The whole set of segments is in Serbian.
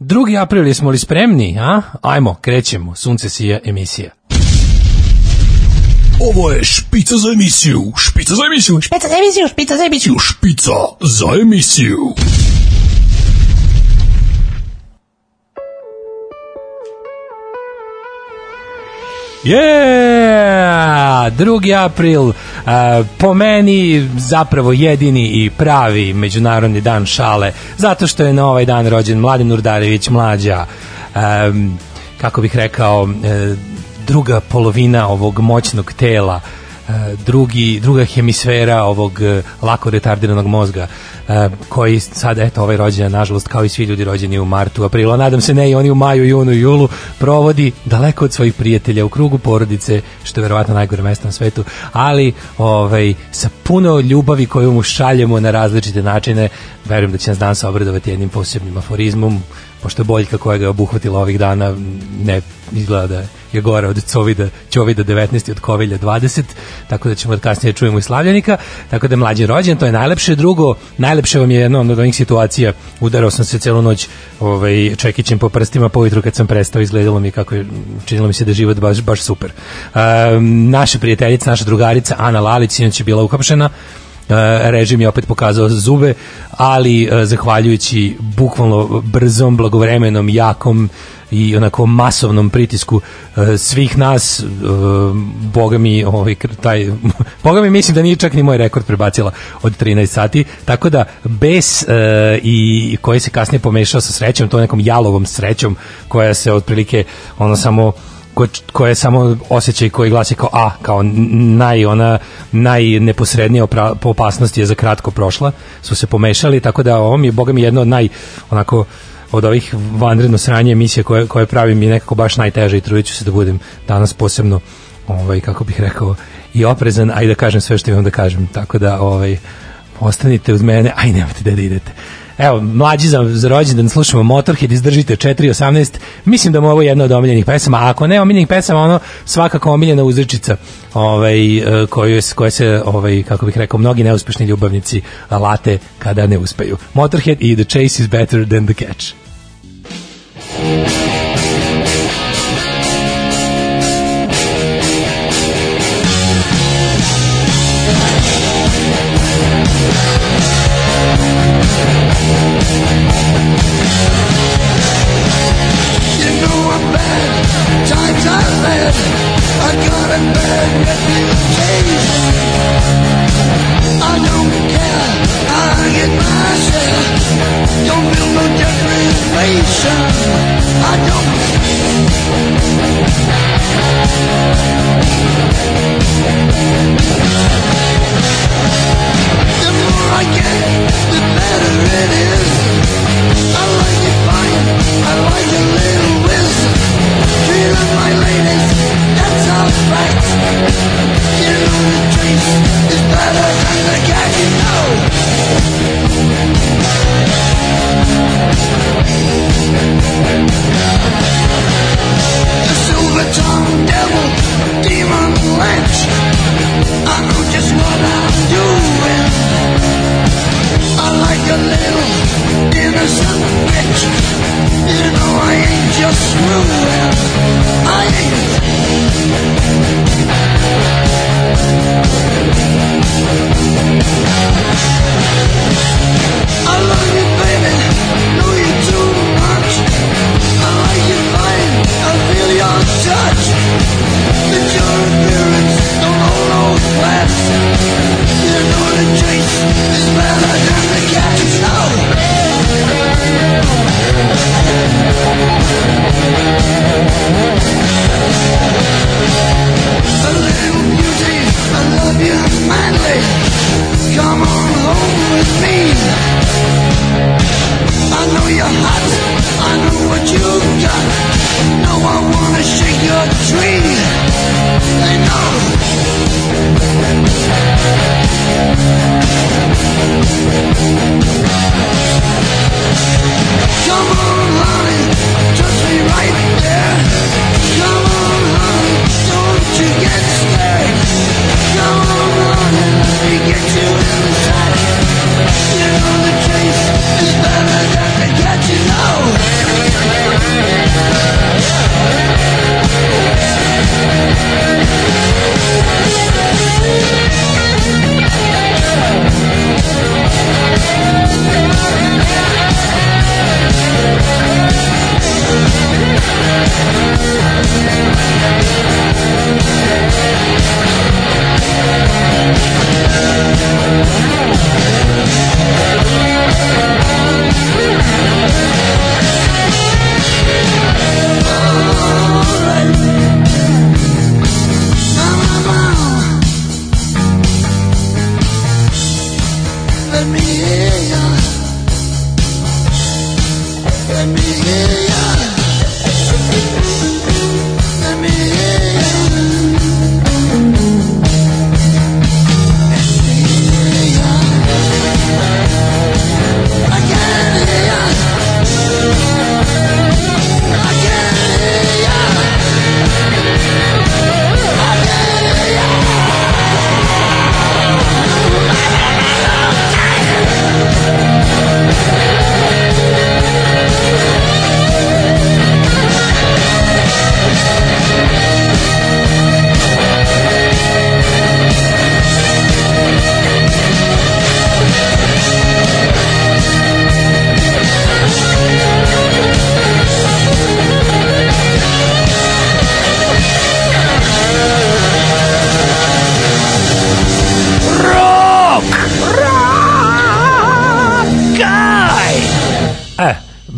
2. april, jesmo li spremni, a? Ajmo, krećemo, sunce sija emisija. Ovo je špica za emisiju, špica za emisiju, Špica za emisiju, špica za emisiju. špica za emisiju. Yeah! 2. april, a, po meni zapravo jedini i pravi međunarodni dan šale, zato što je na ovaj dan rođen Mladen Urdarević mlađa, em, kako bih rekao, e, druga polovina ovog moćnog tela, drugi, druga hemisfera ovog e, lako retardiranog mozga e, koji sad, eto, ovaj rođendan, nažalost, kao i svi ljudi rođeni u martu, aprilu, nadam se ne i oni u maju, junu i julu, provodi daleko od svojih prijatelja u krugu porodice, što je verovatno najgore mesto na svetu, ali ovaj, sa puno ljubavi koju mu šaljemo na različite načine, verujem da će nas danas obradovati jednim posebnim aforizmom, pošto boljka koja ga je obuhvatila ovih dana ne izgleda da je gore od Covida, Ćovida 19 i od Kovilja 20, tako da ćemo od kasnije da čujemo i Slavljanika, tako da je mlađi rođen, to je najlepše. Drugo, najlepše vam je jedna od onih situacija, udarao sam se celu noć ovaj, čekićem po prstima, po ujutru kad sam prestao, izgledalo mi kako je, činilo mi se da je život baš, baš super. Um, naša prijateljica, naša drugarica Ana Lalić, je bila uhapšena, režim je opet pokazao zube, ali e, zahvaljujući bukvalno brzom, blagovremenom, jakom i onako masovnom pritisku e, svih nas, e, boga mi, ovaj, taj, boga mi mislim da nije čak ni moj rekord prebacila od 13 sati, tako da bes e, i koji se kasnije pomešao sa srećom, to nekom jalovom srećom koja se otprilike ono samo ko, koja je samo osjećaj koji glasi kao a, kao naj, ona najneposrednija opasnosti je za kratko prošla, su se pomešali, tako da ovo mi je, boga mi, jedno od naj, onako, od ovih vanredno sranje emisije koje, koje pravim je nekako baš najteže i trudit ću se da budem danas posebno ovaj, kako bih rekao i oprezan, a i da kažem sve što imam da kažem, tako da ovaj, ostanite uz mene, aj nemate da idete. Evo, mlađi za, za rođendan slušamo Motorhead, izdržite 4.18. Mislim da mu je ovo jedna od omiljenih pesama, a ako ne omiljenih pesama, ono svakako omiljena uzrečica ovaj, e, koju, je- koja se, ovaj, kako bih rekao, mnogi neuspešni ljubavnici late kada ne uspeju. Motorhead i The Chase is better than the catch. I know you care I get my share don't.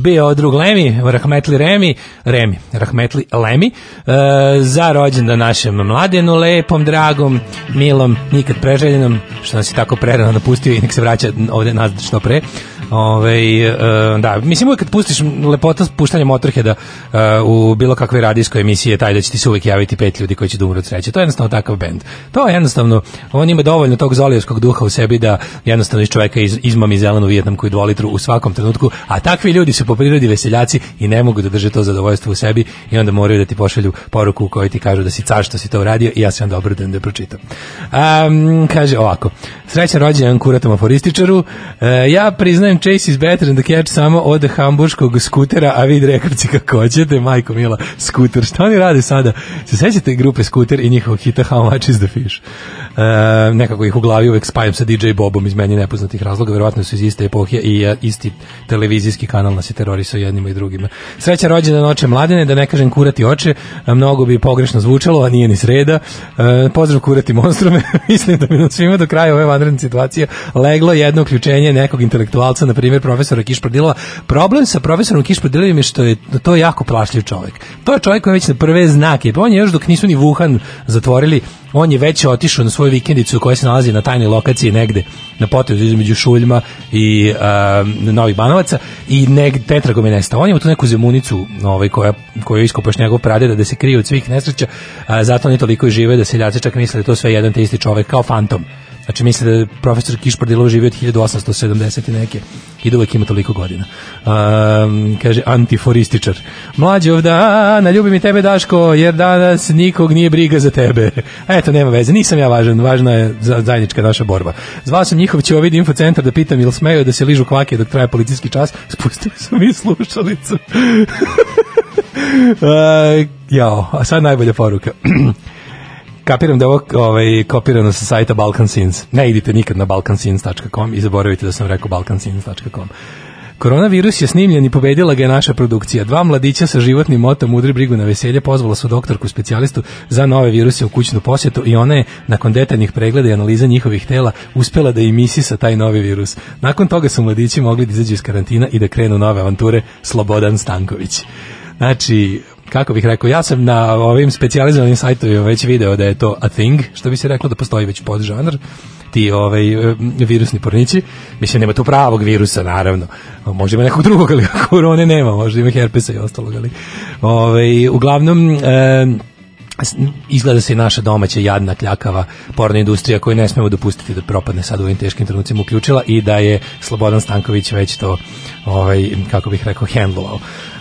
Bio drug Lemi, Rahmetli Remi, Remi, Rahmetli Lemi, e, za rođendan našem mladenu, lepom, dragom, milom, nikad preželjenom, što nas je tako prerano napustio i nek se vraća ovde nazad što pre. Ove, e, da, mislim uvijek kad pustiš lepota puštanja Motorheada e, u bilo kakve radijskoj emisiji je taj da će ti se uvijek javiti pet ljudi koji će da umru od sreće. To je jednostavno takav bend. To je jednostavno, on ima dovoljno tog zolijevskog duha u sebi da jednostavno iz čoveka iz, izmami zelenu Vijetnam koji dva litru u svakom trenutku, a takvi ljudi su po prirodi veseljaci i ne mogu da drže to zadovoljstvo u sebi i onda moraju da ti pošalju poruku u kojoj ti kažu da si car što si to uradio i ja onda obradujem da je pročitam. Um, kaže ovako, srećan rođendan kuratom aforističaru, e, ja priznajem Chase is better than the catch samo od hamburškog skutera, a vid rekavci kako hoćete, majko mila, skuter. Šta oni rade sada? Se sećate grupe skuter i njihovog hita How much is the fish? E, nekako ih u glavi uvek spajam sa DJ Bobom iz meni nepoznatih razloga, verovatno su iz iste epohe i e, isti televizijski kanal nas je terorisao jednima i drugima. Sreća rođena noće mladene, da ne kažem kurati oče, mnogo bi pogrešno zvučalo, a nije ni sreda. E, pozdrav kurati monstrume, mislim da bi nam svima do kraja ove vanredne situacije leglo jedno uključenje nekog intelektualca, na primjer profesora Kišprdilova. Problem sa profesorom Kišprdilovim je što je to jako plašljiv čovjek. To je čovjek koji je već na prve znake, pa on je još dok nisu ni Wuhan zatvorili, on je već otišao na svoju vikendicu koja se nalazi na tajnoj lokaciji negde na potezu između Šuljma i uh, Novih Banovaca i neg tetragom je nestao. On ima tu neku zemunicu ovaj, koja, koju je iskopaš njegov pradeda da se krije od svih nesreća, a zato oni toliko i žive da seljaci čak misle da je to sve jedan te isti čovek kao fantom. Znači misle da je profesor Kišpardilov živio od 1870 i neke i da uvek ima toliko godina. Um, kaže antiforističar. Mlađi ovdana, ljubi mi tebe Daško, jer danas nikog nije briga za tebe. Eto, nema veze, nisam ja važan, važna je za- zajednička naša borba. Zvao sam njihov će ovid infocentar da pitam ili smeju da se ližu kvake dok traje policijski čas, spustili su mi slušalicu. uh, jao, a sad najbolja poruka. Kapiram da je ovo ovaj, kopirano sa sajta Balkan Scenes. Ne idite nikad na balkanscenes.com i zaboravite da sam rekao balkanscenes.com. Koronavirus je snimljen i pobedila ga je naša produkcija. Dva mladića sa životnim motom udri brigu na veselje pozvala su doktorku specijalistu za nove viruse u kućnu posjetu i ona je, nakon detaljnih pregleda i analiza njihovih tela, uspela da imisi sa taj novi virus. Nakon toga su mladići mogli da izađu iz karantina i da krenu nove avanture Slobodan Stanković. Znači, kako bih rekao, ja sam na ovim specijalizovanim sajtovima već video da je to a thing, što bi se reklo da postoji već podžanr, ti ovaj, e, virusni pornići. Mislim, nema tu pravog virusa, naravno. Možda ima nekog drugog, ali korone nema, možda ima herpesa i ostalog, ali... Ovaj, uglavnom, e, izgleda se i naša domaća jadna kljakava porna industrija koju ne smemo dopustiti da propadne sad u ovim teškim trenucima uključila i da je Slobodan Stanković već to ovaj, kako bih rekao hendlovao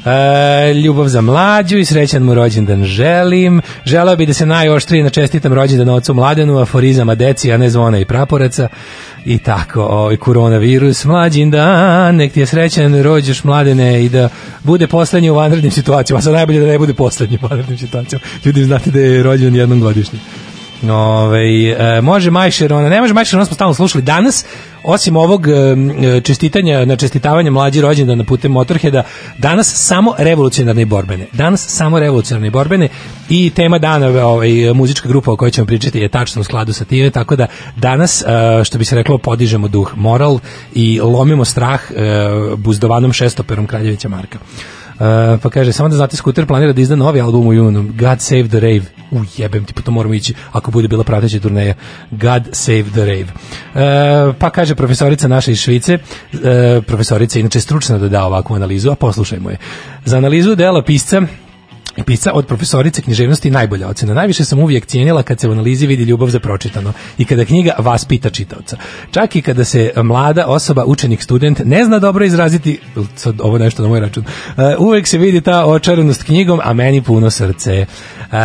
E, ljubav za mlađu i srećan mu rođendan želim. Želeo bi da se najoštrije načestitam rođendan ocu mladenu, aforizama deci, a ne zvona i praporaca. I tako, ovaj koronavirus, mlađin dan, nek ti je srećan, rođeš mladene i da bude poslednji u vanrednim situacijama. A sad najbolje da ne bude poslednji u vanrednim situacijama. Ljudi znate da je rođen jednom godišnje. Ove, e, može Majšer, ona ne može Majšer, ona smo stalno slušali danas, osim ovog e, čestitanja, na čestitavanje mlađi rođendana putem Motorheada, danas samo revolucionarne borbene. Danas samo revolucionarne borbene i tema dana, ovaj, muzička grupa o kojoj ćemo pričati je tačno u skladu sa time, tako da danas, e, što bi se reklo, podižemo duh moral i lomimo strah e, buzdovanom šestoperom Kraljevića Marka. Uh, pa kaže, samo da znate, Scooter planira da izda novi album u junu. God Save the Rave. U jebem ti, pa to moramo ići ako bude bila prateća turneja. God Save the Rave. Uh, pa kaže profesorica naša iz Švice, uh, profesorica inače stručna da da ovakvu analizu, a poslušajmo je. Za analizu dela pisca Pisca od profesorice književnosti najbolja ocena. Najviše sam uvijek cijenila kad se u analizi vidi ljubav za pročitano i kada knjiga vaspita čitaoca. Čak i kada se mlada osoba, učenik, student ne zna dobro izraziti, sad ovo nešto na moj račun, uh, uvijek se vidi ta očaranost knjigom, a meni puno srce. Uh,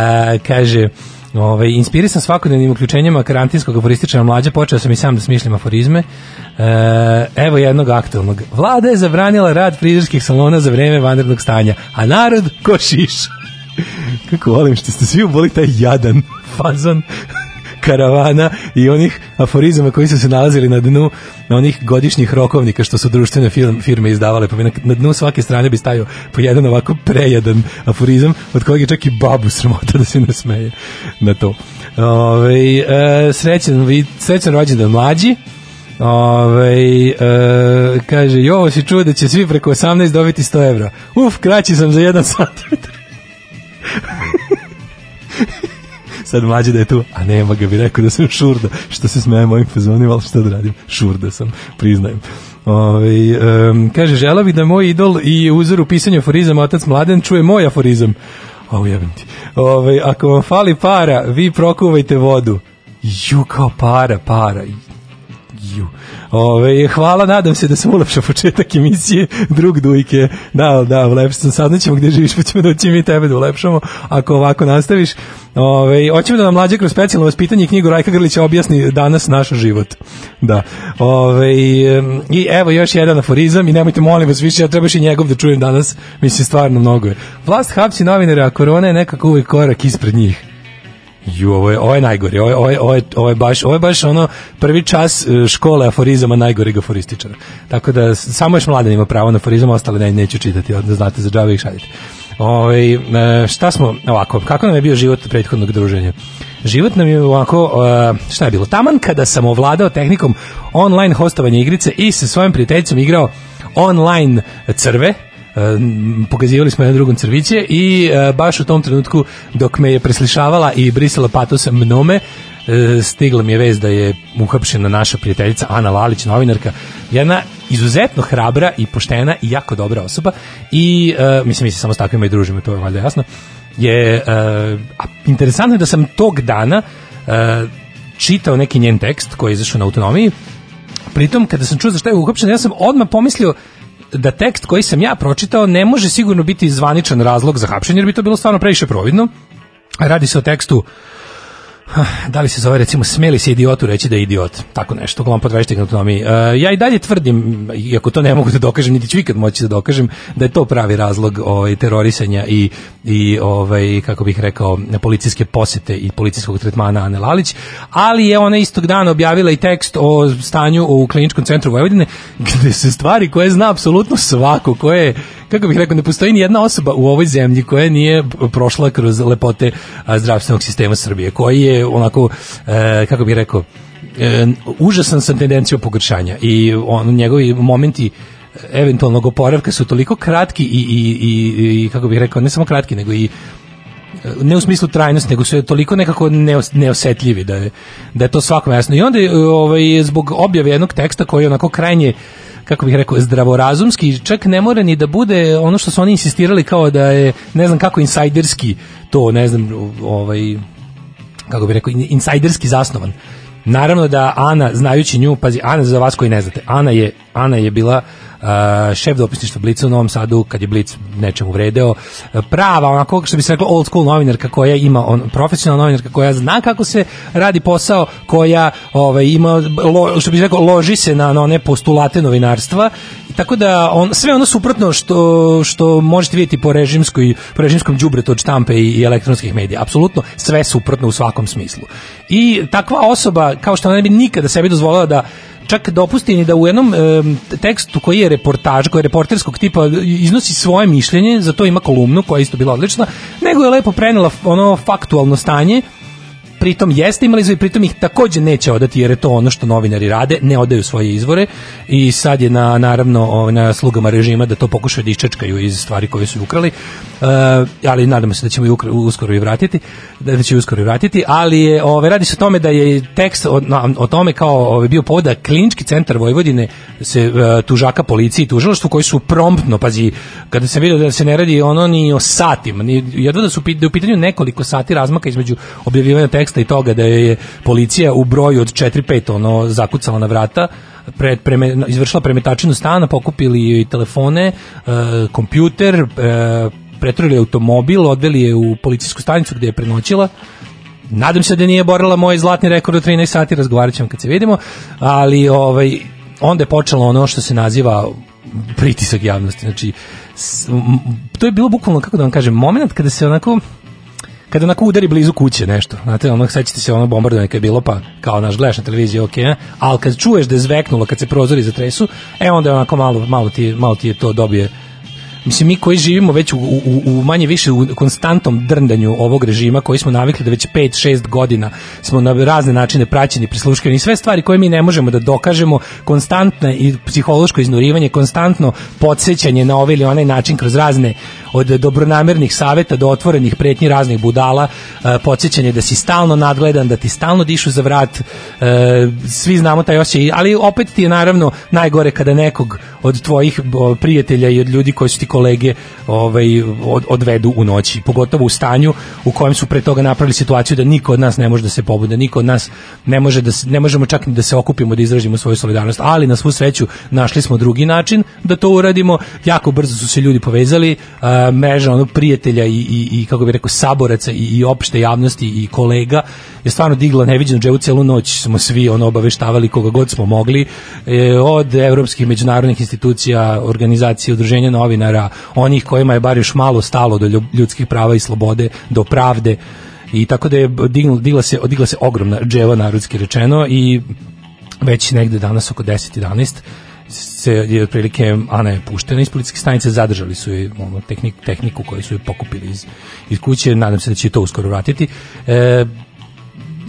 kaže, Ovaj inspirisan svakodnevnim uključenjima karantinskog aforističara mlađa, počeo sam i sam da smišljam aforizme. E, evo jednog aktualnog. Vlada je zabranila rad frizerskih salona za vreme vanrednog stanja, a narod ko šiš. Kako volim što ste svi uboli taj jadan fazon karavana i onih aforizama koji su se nalazili na dnu na onih godišnjih rokovnika što su društvene film, firme izdavale, pa na, dnu svake strane bi stajao po jedan ovako prejadan aforizam, od kojeg je čak i babu sramota da se nasmeje na to. Ove, e, srećan, vi- srećan rođendan mlađi, Ove, e, kaže, jo, si čuo da će svi preko 18 dobiti 100 evra. Uf, kraći sam za jedan sat. Sad mlađe da je tu, a nema ga bi rekao da sam šurda, što se smeje mojim fazonima, ali šta da radim, šurda sam, priznajem. Ove, um, kaže, žela bih da moj idol i uzor u pisanju aforizama otac mladen čuje moj aforizam. O, jebem ti. Ove, ako vam fali para, vi prokuvajte vodu. Ju, kao para, para. Ju. Ove, hvala, nadam se da sam ulepšao početak emisije drug dujke. Da, da, ulepšao sam, saznaćemo gde živiš, pa ćemo doći mi tebe da ulepšamo, ako ovako nastaviš. Ove, hoćemo da nam mlađe kroz specijalno vaspitanje knjigu Rajka Grlića objasni danas naš život. Da. Ove, I evo još jedan aforizam i nemojte molim vas više, ja trebaš i njegov da čujem danas, mislim stvarno mnogo je. Vlast hapsi novinare, a korona je nekako uvijek korak ispred njih. Ju, ovo je, ovo je najgori, ovo je, ovo, je, ovo, je, ovo, je baš, ovo je baš ono prvi čas e, škole aforizama najgoreg aforističara. Tako da samo još mladen ima pravo na aforizam, ostale ne, neću čitati, da znate za džave ih šaljite. Ove, e, šta smo, ovako, kako nam je bio život prethodnog druženja? Život nam je ovako, e, šta je bilo? Taman kada sam ovladao tehnikom online hostovanja igrice i sa svojim prijateljicom igrao online crve, pokazivali smo jedan drugom crviće i uh, baš u tom trenutku dok me je preslišavala i brisala patosa mnome uh, stigla mi je vez da je uhapšena naša prijateljica Ana Lalić, novinarka, jedna izuzetno hrabra i poštena i jako dobra osoba i uh, mislim mi se samo s takvima i družimo, to je valjda jasno. Je uh, interesantno je da sam tog dana uh, čitao neki njen tekst koji je izašao na autonomiji. Pritom kada sam čuo za šta je uhapšen, ja sam odmah pomislio da tekst koji sam ja pročitao ne može sigurno biti zvaničan razlog za hapšenje, jer bi to bilo stvarno previše providno. Radi se o tekstu da li se zove recimo smeli se idiotu reći da je idiot? Tako nešto uglavnom podvežite autonomiji uh, ja i dalje tvrdim iako to ne mogu da dokažem niti ću ikad moći da dokažem da je to pravi razlog ovaj terorisanja i i ovaj kako bih rekao policijske posete i policijskog tretmana Ane Lalić. Ali je ona istog dana objavila i tekst o stanju u kliničkom centru Vojvodine gde se stvari koje zna apsolutno svako koje kako bih rekao, ne postoji ni jedna osoba u ovoj zemlji koja nije prošla kroz lepote zdravstvenog sistema Srbije, koji je onako, e, kako bih rekao, e, užasan sa tendencijom pogoršanja i on, njegovi momenti eventualnog oporavka su toliko kratki i, i, i, i kako bih rekao, ne samo kratki, nego i ne u smislu trajnosti, nego su toliko nekako neos, neosetljivi da je, da je to svakom jasno. I onda ovaj, zbog objave jednog teksta koji je onako krajnje kako bih rekao, zdravorazumski, čak ne mora ni da bude ono što su oni insistirali kao da je, ne znam kako insajderski to, ne znam, ovaj, kako bih rekao, insajderski zasnovan. Naravno da Ana, znajući nju, pazi, Ana za vas koji ne znate, Ana je, Ana je bila šef dopisništva Blica u Novom Sadu kad je Blic nečemu vredeo prava onako što bi se reklo old school novinarka koja ima on profesionalna novinarka koja zna kako se radi posao koja ovaj ima lo, što bi se reklo loži se na, na one postulate novinarstva. Tako da on sve ono suprotno što što možete vidjeti po režimskoj po režimskom đubretu od štampe i, i elektronskih medija. Apsolutno sve suprotno u svakom smislu. I takva osoba kao što ona ne bi nikada sebi dozvolila da čak dopusti ni da u jednom e, tekstu koji je reportaž, koji je reporterskog tipa iznosi svoje mišljenje, za to ima kolumnu koja je isto bila odlična, nego je lepo prenela ono faktualno stanje pritom jeste imali izvor i pritom ih takođe neće odati jer je to ono što novinari rade, ne odaju svoje izvore i sad je na naravno na slugama režima da to pokušaju da iščečkaju iz stvari koje su ukrali. Uh, ali nadamo se da ćemo i uskoro i vratiti, da će uskoro i vratiti, ali je ove radi se o tome da je tekst o, o tome kao ove, bio povod da klinički centar Vojvodine se uh, tužaka policiji tužilaštvu koji su promptno, pazi, kada se vidio da se ne radi ono ni o satima, ni jedva da su da u pitanju nekoliko sati razmaka između objavljivanja teksta i toga da je policija u broju od 4-5 ono zakucala na vrata pred, preme, izvršila premetačinu stana, pokupili i telefone, e, kompjuter, e, pretruli automobil, odveli je u policijsku stanicu gde je prenoćila. Nadam se da nije borila moj zlatni rekord od 13 sati, razgovarat ćemo kad se vidimo, ali ovaj, onda je počelo ono što se naziva pritisak javnosti. Znači, s, m, to je bilo bukvalno, kako da vam kažem, moment kada se onako kada onako udari blizu kuće nešto, znate, ono, sećate se ono bombardovanje kad je bilo, pa kao naš gledaš na televiziji, ok, ali kad čuješ da je zveknulo, kad se prozori zatresu, e onda je onako malo, malo, ti, malo ti je to dobije mislim mi koji živimo već u, u, u manje više u konstantnom drndanju ovog režima koji smo navikli da već 5-6 godina smo na razne načine praćeni, prisluškivani, sve stvari koje mi ne možemo da dokažemo, konstantno i psihološko iznurivanje, konstantno podsjećanje na ovaj ili onaj način kroz razne od dobronamernih saveta do otvorenih pretnji raznih budala, e, podsjećanje da si stalno nadgledan, da ti stalno dišu za vrat, e, svi znamo taj osjećaj, ali opet ti je naravno najgore kada nekog od tvojih prijatelja i od ljudi koji su ti kolege ovaj, od, odvedu u noći, pogotovo u stanju u kojem su pre toga napravili situaciju da niko od nas ne može da se pobude, niko od nas ne može da ne možemo čak ni da se okupimo da izrazimo svoju solidarnost, ali na svu sreću našli smo drugi način da to uradimo, jako brzo su se ljudi povezali, a, mreža onog prijatelja i, i, i kako bih rekao saboraca i, i opšte javnosti i kolega je stvarno digla neviđenu dževu celu noć smo svi ono obaveštavali koga god smo mogli e, od evropskih međunarodnih institucija organizacije udruženja novinara onih kojima je bar još malo stalo do ljudskih prava i slobode do pravde i tako da je digla, se, digla se ogromna dževa narodski rečeno i već negde danas oko 10-11 se je otprilike Ana je puštena iz policijske stanice, zadržali su je ono, tehnik, tehniku koju su je pokupili iz, iz kuće, nadam se da će to uskoro vratiti. E,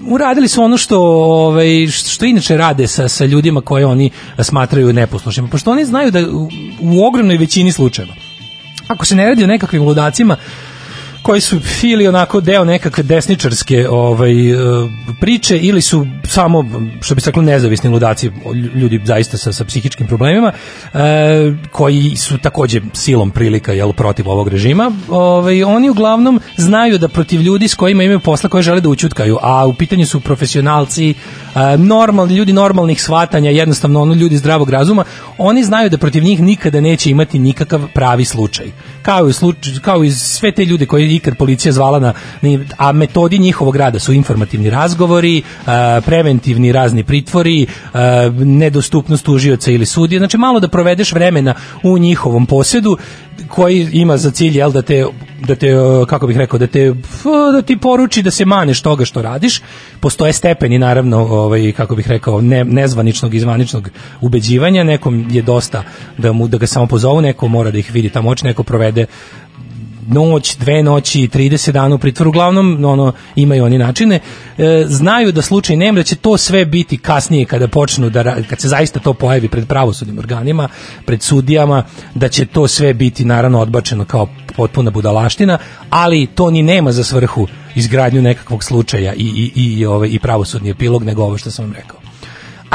uradili su ono što ovaj što inače rade sa sa ljudima koje oni smatraju neposlušnima pošto oni znaju da u, u ogromnoj većini slučajeva ako se ne radi o nekakvim ludacima koji su ili onako deo nekakve desničarske ovaj, e, priče ili su samo, što bi se reklo, nezavisni ludaci, ljudi zaista sa, sa psihičkim problemima, e, koji su takođe silom prilika jel, protiv ovog režima, ovaj, oni uglavnom znaju da protiv ljudi s kojima imaju posla koje žele da učutkaju, a u pitanju su profesionalci, e, normalni ljudi normalnih shvatanja, jednostavno ono ljudi zdravog razuma, oni znaju da protiv njih nikada neće imati nikakav pravi slučaj. Kao i, slučaj, kao i sve te ljude koji ikad policija zvala na, a metodi njihovog rada su informativni razgovori, preventivni razni pritvori, nedostupnost tužioca ili sudije, znači malo da provedeš vremena u njihovom posedu koji ima za cilj jel da te da te kako bih rekao da te da ti poruči da se maneš toga što radiš. Postoje stepeni naravno ovaj kako bih rekao ne, nezvaničnog i zvaničnog ubeđivanja. Nekom je dosta da mu da ga samo pozovu neko mora da ih vidi tamo. Oči neko provede noć, dve noći, 30 dana u pritvoru, uglavnom ono, imaju oni načine, e, znaju da slučaj nema, da će to sve biti kasnije kada počnu, da, kad se zaista to pojavi pred pravosudnim organima, pred sudijama, da će to sve biti naravno odbačeno kao potpuna budalaština, ali to ni nema za svrhu izgradnju nekakvog slučaja i, i, i, ovaj, i pravosudni epilog, nego ovo što sam vam rekao.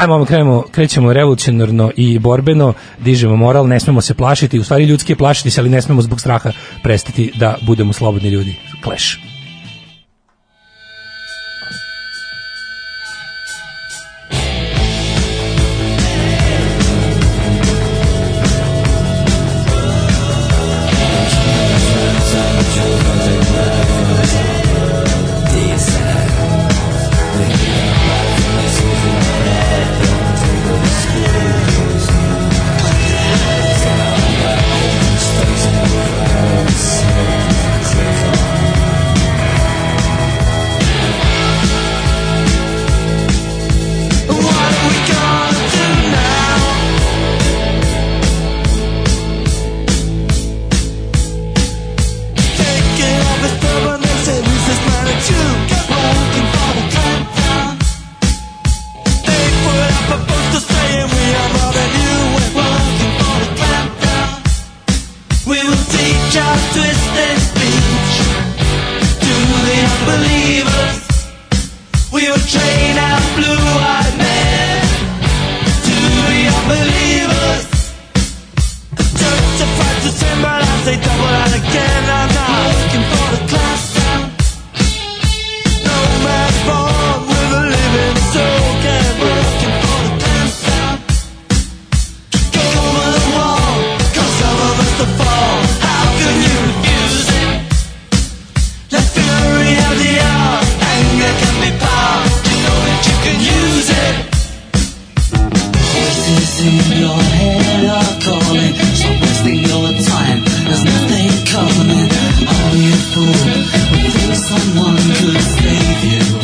Ajmo, krenemo, krećemo revolucionarno i borbeno, dižemo moral, ne smemo se plašiti, u stvari ljudski je plašiti se, ali ne smemo zbog straha prestati da budemo slobodni ljudi. Clash. voices in your head are calling. Stop wasting your time, there's nothing coming. Oh, you fool, we think someone could save you.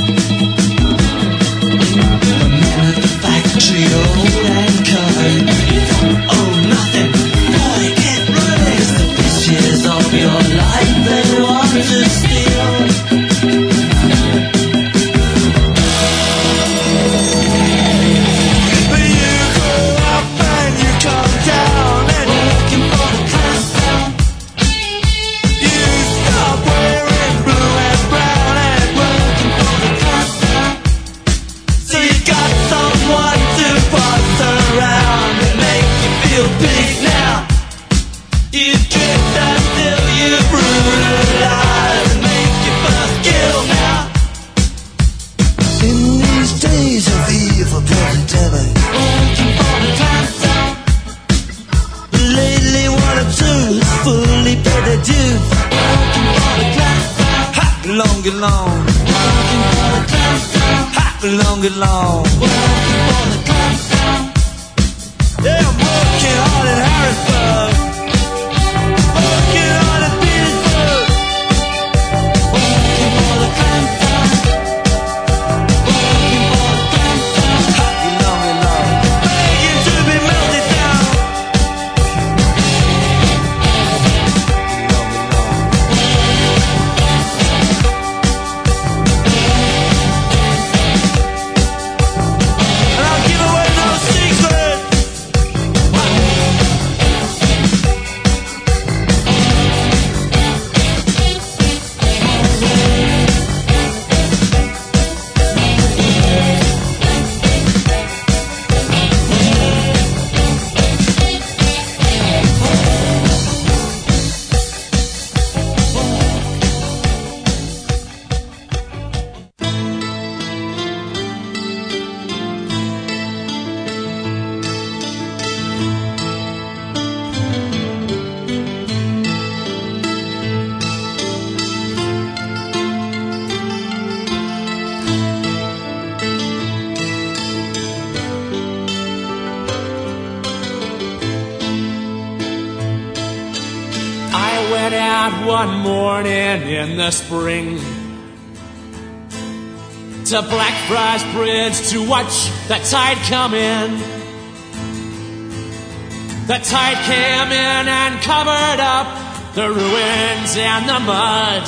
The tide came in and covered up the ruins and the mud.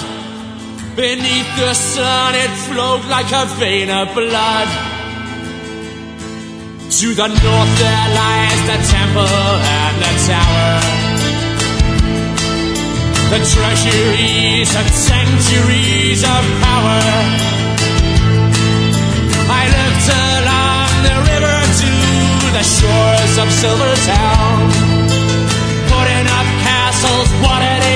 Beneath the sun, it flowed like a vein of blood. To the north, there lies the temple and the tower. The treasuries and centuries of power shores of Silver Town, putting up castles, what it is.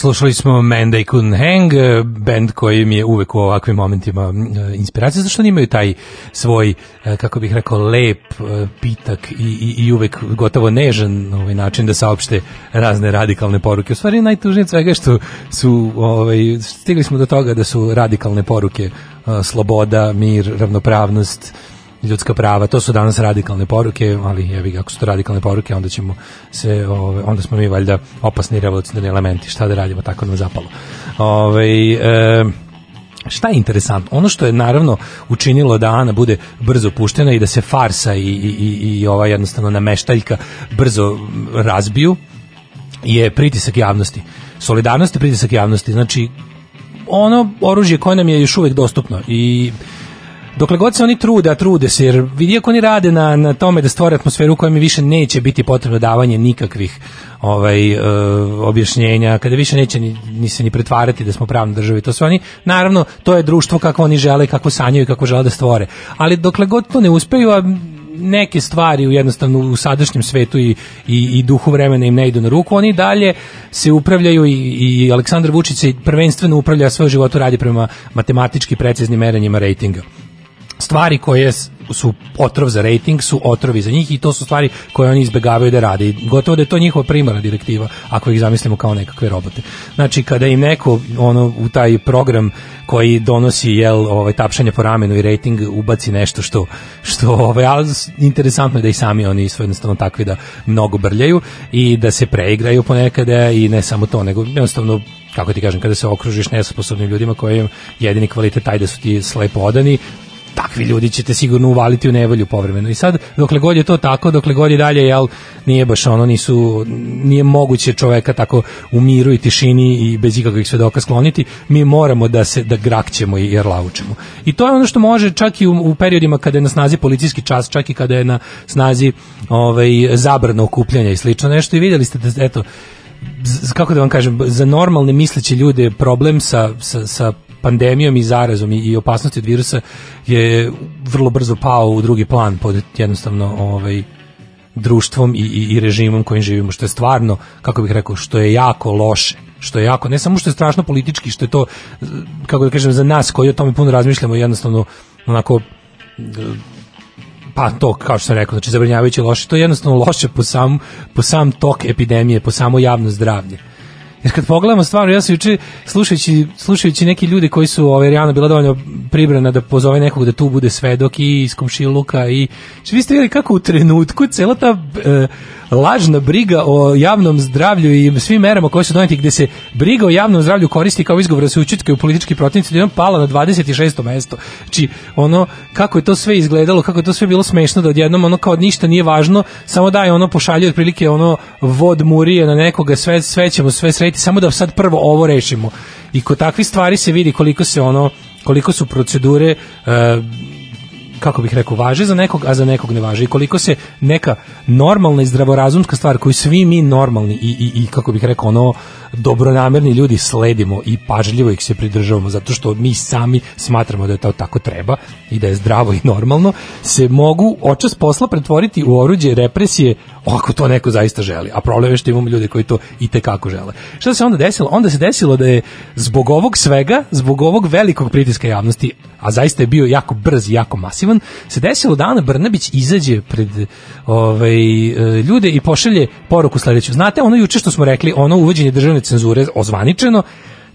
Slušali smo Man They Couldn't Hang, eh, band koji mi je uvek u ovakvim momentima eh, inspiracija, zašto oni imaju taj svoj, eh, kako bih rekao, lep, pitak i, i, i uvek gotovo nežan ovaj način da saopšte razne radikalne poruke. U stvari najtužnije od svega što su, ovaj, stigli smo do toga da su radikalne poruke sloboda, mir, ravnopravnost, ljudska prava, to su danas radikalne poruke, ali jevi ako su to radikalne poruke, onda ćemo se, ove, onda smo mi valjda opasni revolucionarni elementi, šta da radimo, tako nam zapalo. Ove, e, Šta je interesantno? Ono što je naravno učinilo da Ana bude brzo puštena i da se farsa i, i, i ova jednostavno nameštaljka brzo razbiju je pritisak javnosti. Solidarnost je pritisak javnosti. Znači, ono oružje koje nam je još uvek dostupno i dokle god se oni trude, a trude se, jer vidi ako oni rade na, na tome da stvore atmosferu u kojoj mi više neće biti potrebno davanje nikakvih ovaj, e, objašnjenja, kada više neće ni, ni se ni pretvarati da smo pravna država i to sve oni, naravno, to je društvo kako oni žele, kako sanjaju i kako žele da stvore. Ali dokle god to ne uspeju, a neke stvari u jednostavno u sadašnjem svetu i, i, i duhu vremena im ne idu na ruku, oni dalje se upravljaju i, i Aleksandar Vučić se prvenstveno upravlja svoj životu radi prema matematički preciznim merenjima rejtinga stvari koje su otrov za rating su otrovi za njih i to su stvari koje oni izbegavaju da rade. Gotovo da je to njihova primarna direktiva ako ih zamislimo kao nekakve robote. Znači kada im neko ono u taj program koji donosi jel ovaj tapšanje po ramenu i rating ubaci nešto što što ovaj ali interesantno je da i sami oni su jednostavno takvi da mnogo brljaju i da se preigraju ponekada i ne samo to nego jednostavno kako ti kažem kada se okružiš nesposobnim ljudima koji jedini kvalitet taj da su ti slepo odani takvi ljudi ćete sigurno uvaliti u nevolju povremeno. I sad, dokle god je to tako, dokle god je dalje, jel, nije baš ono, nisu, nije moguće čoveka tako u miru i tišini i bez ikakvih svedoka skloniti, mi moramo da se, da grakćemo i jerlavučemo. I to je ono što može čak i u, u periodima kada je na snazi policijski čas, čak i kada je na snazi ovaj, zabrana okupljanja i slično nešto i vidjeli ste da, eto, kako da vam kažem, za normalne misleće ljude problem sa, sa, sa pandemijom i zarazom i, i opasnosti od virusa je vrlo brzo pao u drugi plan pod jednostavno ovaj društvom i, i, i režimom kojim živimo, što je stvarno, kako bih rekao, što je jako loše što je jako, ne samo što je strašno politički, što je to, kako da kažem, za nas koji o tome puno razmišljamo, jednostavno onako pa to kao što sam rekao, znači zabrinjavajuće loše, to je jednostavno loše po sam, po sam tok epidemije, po samo javno zdravlje. Jer kad pogledamo stvarno, ja sam juče slušajući, slušajući neki ljudi koji su, ovaj, Rijana bila dovoljno pribrana da pozove nekog da tu bude svedok i iz komšiluka i znači, vi ste vidjeli kako u trenutku cela ta e, lažna briga o javnom zdravlju i svim merama koje su doneti gde se briga o javnom zdravlju koristi kao izgovor da se učutkaju politički protivnici da je on pala na 26. mesto. Znači, ono, kako je to sve izgledalo, kako je to sve bilo smešno da odjednom ono kao ništa nije važno, samo daj ono pošalje otprilike ono vod murije na nekoga, sve, sve ćemo sve srediti, samo da sad prvo ovo rešimo. I kod takvih stvari se vidi koliko se ono, koliko su procedure e, kako bih rekao, važe za nekog, a za nekog ne važe. I koliko se neka normalna i zdravorazumska stvar koju svi mi normalni i, i, i kako bih rekao, ono dobronamerni ljudi sledimo i pažljivo ih se pridržavamo zato što mi sami smatramo da je to tako treba i da je zdravo i normalno, se mogu očas posla pretvoriti u oruđe represije ako to neko zaista želi. A problem je što imamo ljude koji to i tekako žele. Šta se onda desilo? Onda se desilo da je zbog ovog svega, zbog ovog velikog pritiska javnosti, a zaista je bio jako brz i jako masivan, se desilo da Ana Brnabić izađe pred ovaj, e, ljude i pošalje poruku sledeću. Znate, ono juče što smo rekli, ono uvođenje državne cenzure ozvaničeno,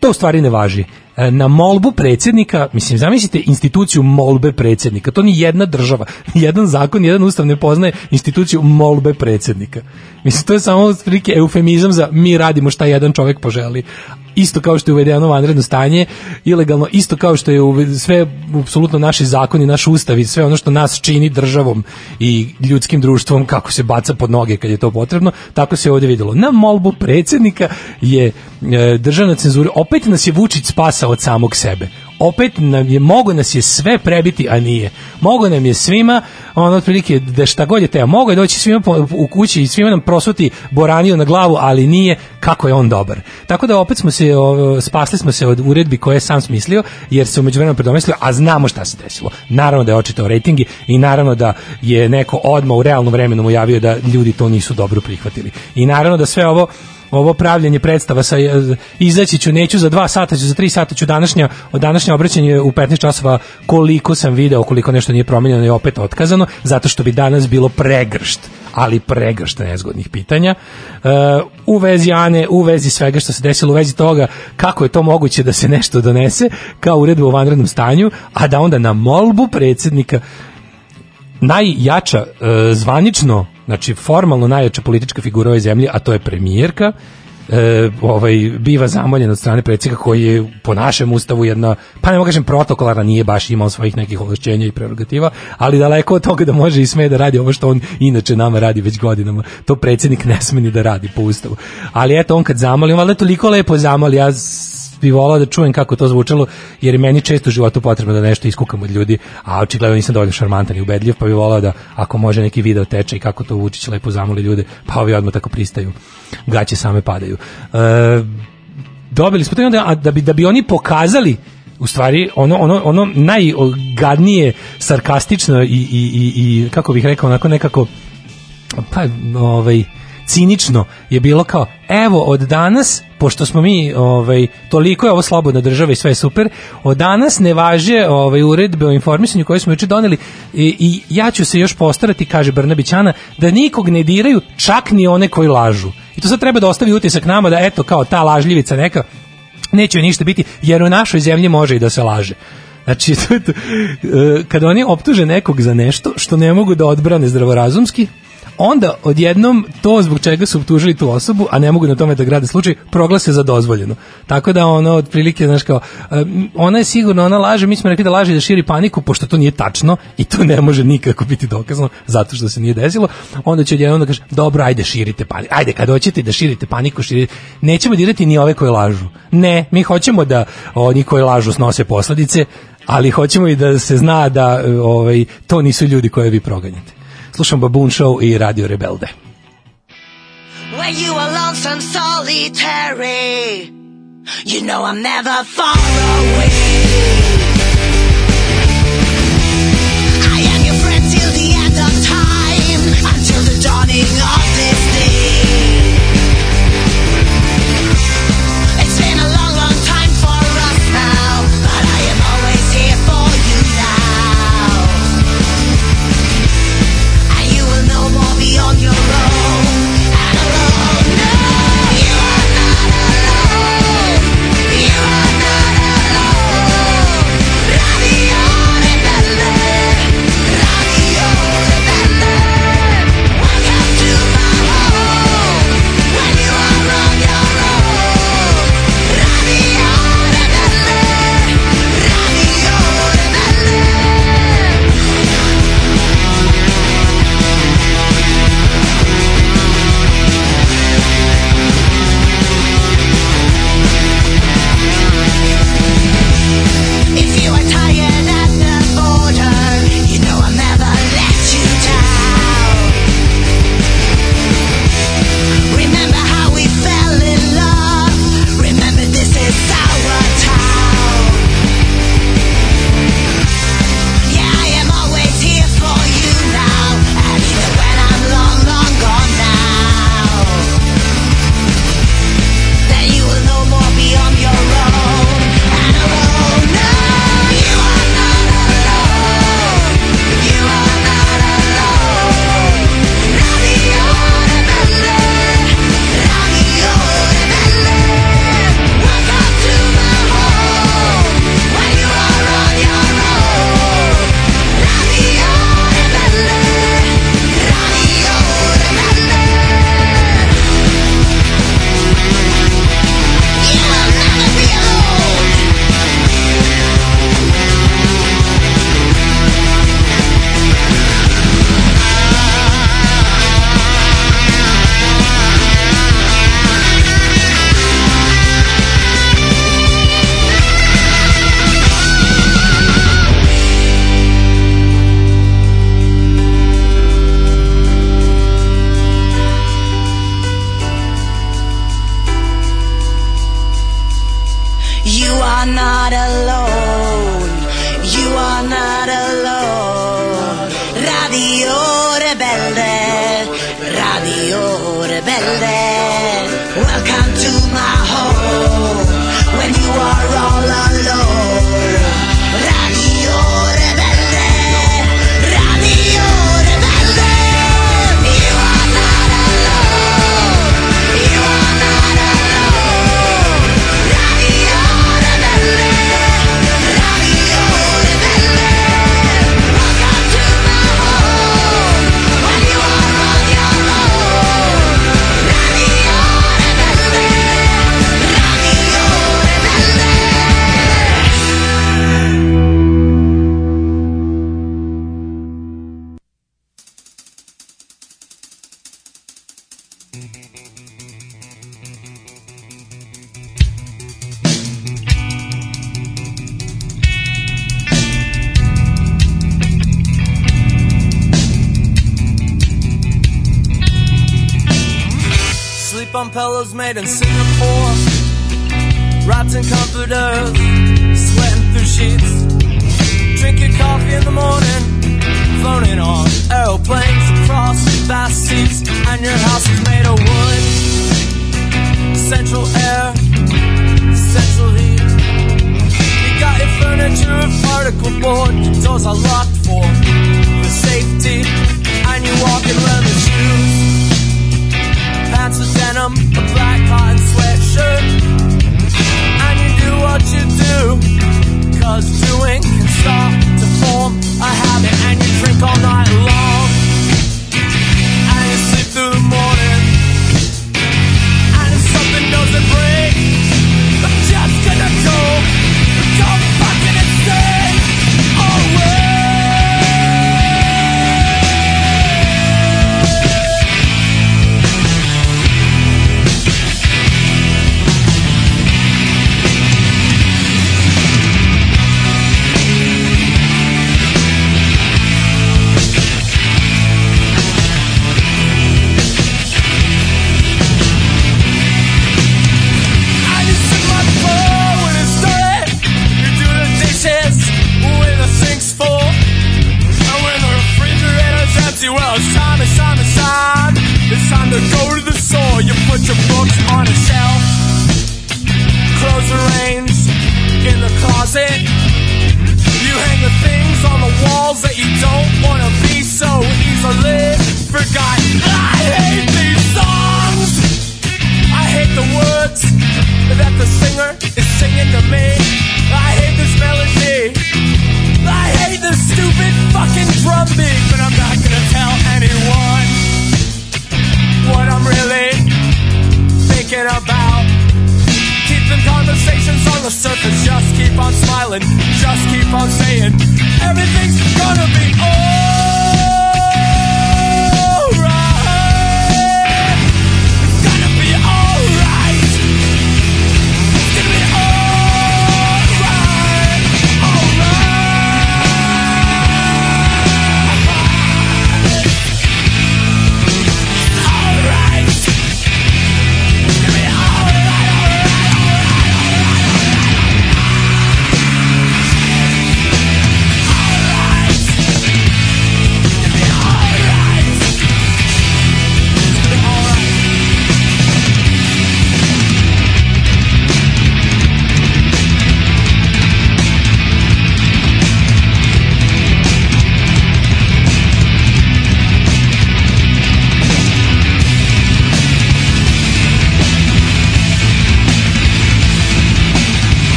to u stvari ne važi. E, Na molbu predsjednika, mislim, zamislite instituciju molbe predsjednika, to ni jedna država, ni jedan zakon, ni jedan ustav ne poznaje instituciju molbe predsjednika. Mislim, to je samo otprilike eufemizam za mi radimo šta jedan čovjek poželi. Isto kao što je uvedeno vanredno stanje, ilegalno, isto kao što je sve, apsolutno naši zakoni, naš ustav i sve ono što nas čini državom i ljudskim društvom, kako se baca pod noge kad je to potrebno, tako se ovdje videlo. Na molbu predsjednika je e, državna cenzura, opet nas je Vučić spasao od samog sebe. Opet nam je, mogo nas je sve prebiti, a nije. Mogo nam je svima, ono otprilike, da šta god je teo, mogo je doći svima po- u kući i svima nam prosuti boraniju na glavu, ali nije kako je on dobar. Tako da opet smo se, o, spasli smo se od uredbi koje je sam smislio, jer se umeđu vremenu predomislio, a znamo šta se desilo. Naravno da je očitao rejtingi i naravno da je neko odmah u realnom vremenu mu javio da ljudi to nisu dobro prihvatili. I naravno da sve ovo ovo pravljenje predstava sa e, izaći ću, neću za dva sata, ću za tri sata ću današnja, današnje obraćanje u 15 časova koliko sam video, koliko nešto nije promenjeno i opet otkazano, zato što bi danas bilo pregršt ali pregršt nezgodnih pitanja. E, u vezi Ane, u vezi svega što se desilo, u vezi toga kako je to moguće da se nešto donese kao uredba u vanrednom stanju, a da onda na molbu predsjednika najjača e, zvanično, znači formalno najjača politička figura ove zemlje, a to je premijerka, e, ovaj biva zamoljen od strane predsjednika koji je po našem ustavu jedna pa ne mogu kažem protokolarna nije baš imao svojih nekih ovlašćenja i prerogativa ali daleko od toga da može i sme da radi ovo što on inače nama radi već godinama. To predsjednik ne sme ni da radi po ustavu. Ali eto on kad zamoli on valjda toliko lepo zamoli ja bi volao da čujem kako to zvučalo, jer je meni često u životu potrebno da nešto iskukam od ljudi, a očigledno nisam dovoljno šarmantan i ubedljiv, pa bi volao da ako može neki video teče i kako to Vučić lepo zamoli ljude, pa ovi odmah tako pristaju. Gaće same padaju. E, dobili smo to i onda, a da bi, da bi oni pokazali u stvari ono ono ono najgadnije sarkastično i, i, i, i kako bih rekao onako nekako pa ovaj cinično je bilo kao evo od danas pošto smo mi ovaj toliko je ovo slobodna država i sve je super od danas ne važe ovaj uredbe o informisanju koje smo juče doneli i, i ja ću se još postarati kaže Brnabić Ana da nikog ne diraju čak ni one koji lažu i to sad treba da ostavi utisak nama da eto kao ta lažljivica neka neće ništa biti jer u našoj zemlji može i da se laže Znači, to to. E, kada oni optuže nekog za nešto što ne mogu da odbrane zdravorazumski, onda odjednom to zbog čega su optužili tu osobu, a ne mogu na tome da grade slučaj, proglase za dozvoljeno. Tako da ono, otprilike, znaš kao, ona je sigurno, ona laže, mi smo rekli da laže da širi paniku, pošto to nije tačno i to ne može nikako biti dokazano, zato što se nije desilo, onda će odjednom da kaže, dobro, ajde, širite paniku, ajde, kad hoćete da širite paniku, širite, nećemo dirati ni ove koje lažu. Ne, mi hoćemo da oni koji lažu snose posledice, ali hoćemo i da se zna da ovaj, to nisu ljudi koje vi proganjate. Slušam Baboon Show i Radio Rebelde. When you are lonesome, solitary, you know I'm never far away. I am your friend till the end of time, until the dawning of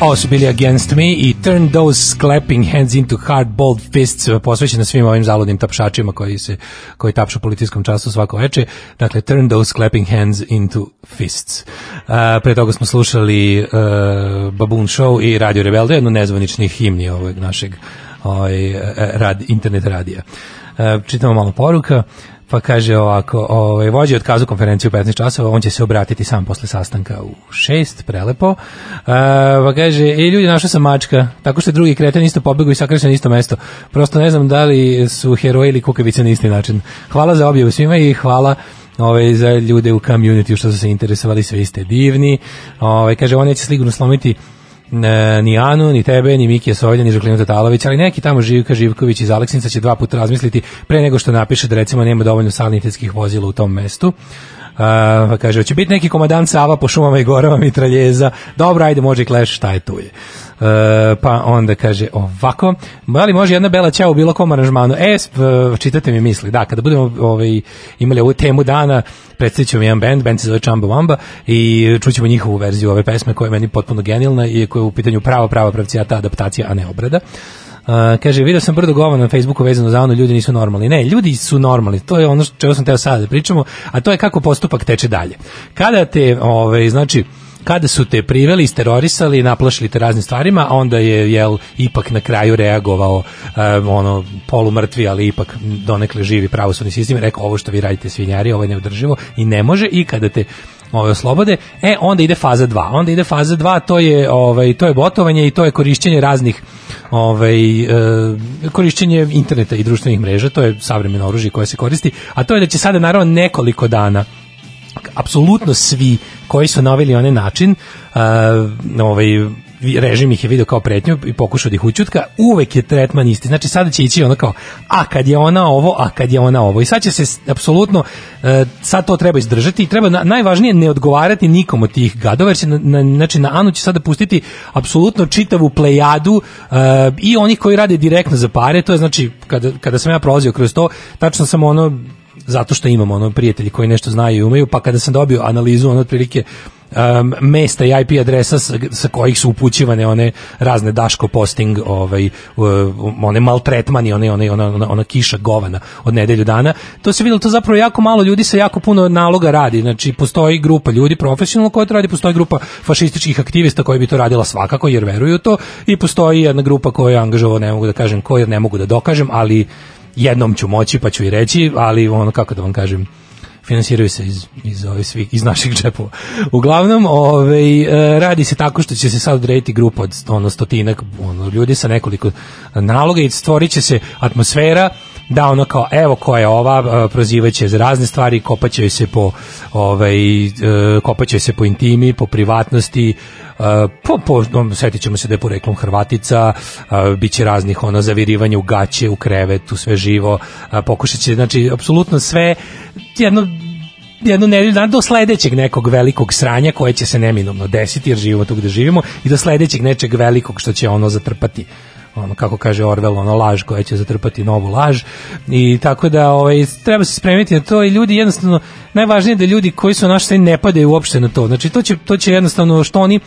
Ovo su bili Against Me i Turn Those Clapping Hands into Hard Bold Fists posvećena svim ovim zaludnim tapšačima koji se koji tapšu u policijskom času svako veče. Dakle, Turn Those Clapping Hands into Fists. Uh, pre toga smo slušali uh, Baboon Show i Radio Rebel, jednu nezvaničnih himni ovog našeg ovaj, rad, internet radija. Uh, čitamo malo poruka pa kaže ovako, ovaj vođa je otkazao konferenciju u 15 časova, on će se obratiti sam posle sastanka u 6, prelepo. Uh, pa kaže, ej ljudi, našao sam mačka, tako što je drugi kreten isto pobegao i sakrio se na isto mesto. Prosto ne znam da li su heroji ili kukavice na isti način. Hvala za objavu svima i hvala ovaj, za ljude u community što su se interesovali, sve ste divni. Ovaj, kaže, on neće sigurno slomiti ne, ni Anu, ni tebe, ni Mikija Sovlja, ni Žaklinu Tatalović, ali neki tamo Živka Živković iz Aleksinca će dva puta razmisliti pre nego što napiše da recimo nema dovoljno sanitetskih vozila u tom mestu. Uh, kaže, hoće biti neki komadant Sava po šumama i gorama mitraljeza. Dobro, ajde, može i Clash, šta je tu je. Uh, pa onda kaže ovako, da li može jedna bela ćao u bilo kom aranžmanu? E, čitate mi misli, da, kada budemo ovaj, imali ovu temu dana, predstavit ćemo jedan band, band se zove Chamba Wamba i čućemo njihovu verziju ove pesme koja je meni potpuno genijalna i koja je u pitanju prava, prava pravcijata adaptacija, a ne obrada. Uh, kaže, vidio sam brdo govana na Facebooku vezano za ono, ljudi nisu normalni. Ne, ljudi su normalni, to je ono čego sam teo sada da pričamo, a to je kako postupak teče dalje. Kada te, ovaj, znači, kada su te priveli, isterorisali, naplašili te raznim stvarima, onda je jel ipak na kraju reagovao um, ono polumrtvi, ali ipak donekle živi pravosudni sistem rekao ovo što vi radite svinjari, ovo je neodrživo i ne može i kada te ove oslobode, e onda ide faza 2. Onda ide faza 2, to je ovaj to je botovanje i to je korišćenje raznih ovaj e, korišćenje interneta i društvenih mreža, to je savremeno oružje koje se koristi, a to je da će sada naravno nekoliko dana apsolutno svi koji su naveli onaj način uh, ovaj režim ih je video kao pretnju i pokušao da ih učutka, uvek je tretman isti. Znači sada će ići ono kao, a kad je ona ovo, a kad je ona ovo. I sad će se apsolutno, uh, sad to treba izdržati i treba na, najvažnije ne odgovarati nikom od tih gadova, jer će na, na, znači na Anu će sada pustiti apsolutno čitavu plejadu uh, i onih koji rade direktno za pare, to je znači kada, kada sam ja prolazio kroz to, tačno sam ono zato što imamo ono prijatelji koji nešto znaju i umeju, pa kada sam dobio analizu ono otprilike um, mesta i IP adresa sa, sa kojih su upućivane one razne daško posting, ovaj uh, one maltretmani, one one ona, ona, ona kiša govana od nedelju dana. To se videlo to zapravo jako malo ljudi sa jako puno naloga radi. Znači postoji grupa ljudi profesionalno koja to radi, postoji grupa fašističkih aktivista koji bi to radila svakako jer veruju to i postoji jedna grupa koja je angažovana, ne mogu da kažem ko jer ne mogu da dokažem, ali jednom ću moći pa ću i reći, ali ono kako da vam kažem finansiraju se iz, iz, ove svih, iz naših džepova. Uglavnom, ovaj, e, radi se tako što će se sad odrediti grupa od ono, stotinak ono, ljudi sa nekoliko naloga i stvorit će se atmosfera da ono kao evo ko je ova prozivaće za razne stvari kopaće se po ovaj e, kopaće se po intimi po privatnosti Uh, po, po, um, setit ćemo se da je poreklom Hrvatica, uh, bit će raznih ono zavirivanja u gaće, u krevetu, sve živo, uh, pokušat će, znači, apsolutno sve, jedno jednu nedelju dana do sledećeg nekog velikog sranja koje će se neminovno desiti jer živimo tu gde živimo i do sledećeg nečeg velikog što će ono zatrpati ono kako kaže Orwell, ono laž koja će zatrpati novu laž i tako da ovaj treba se spremiti na to i ljudi jednostavno najvažnije je da ljudi koji su naši ne padaju uopšte na to. Znači to će to će jednostavno što oni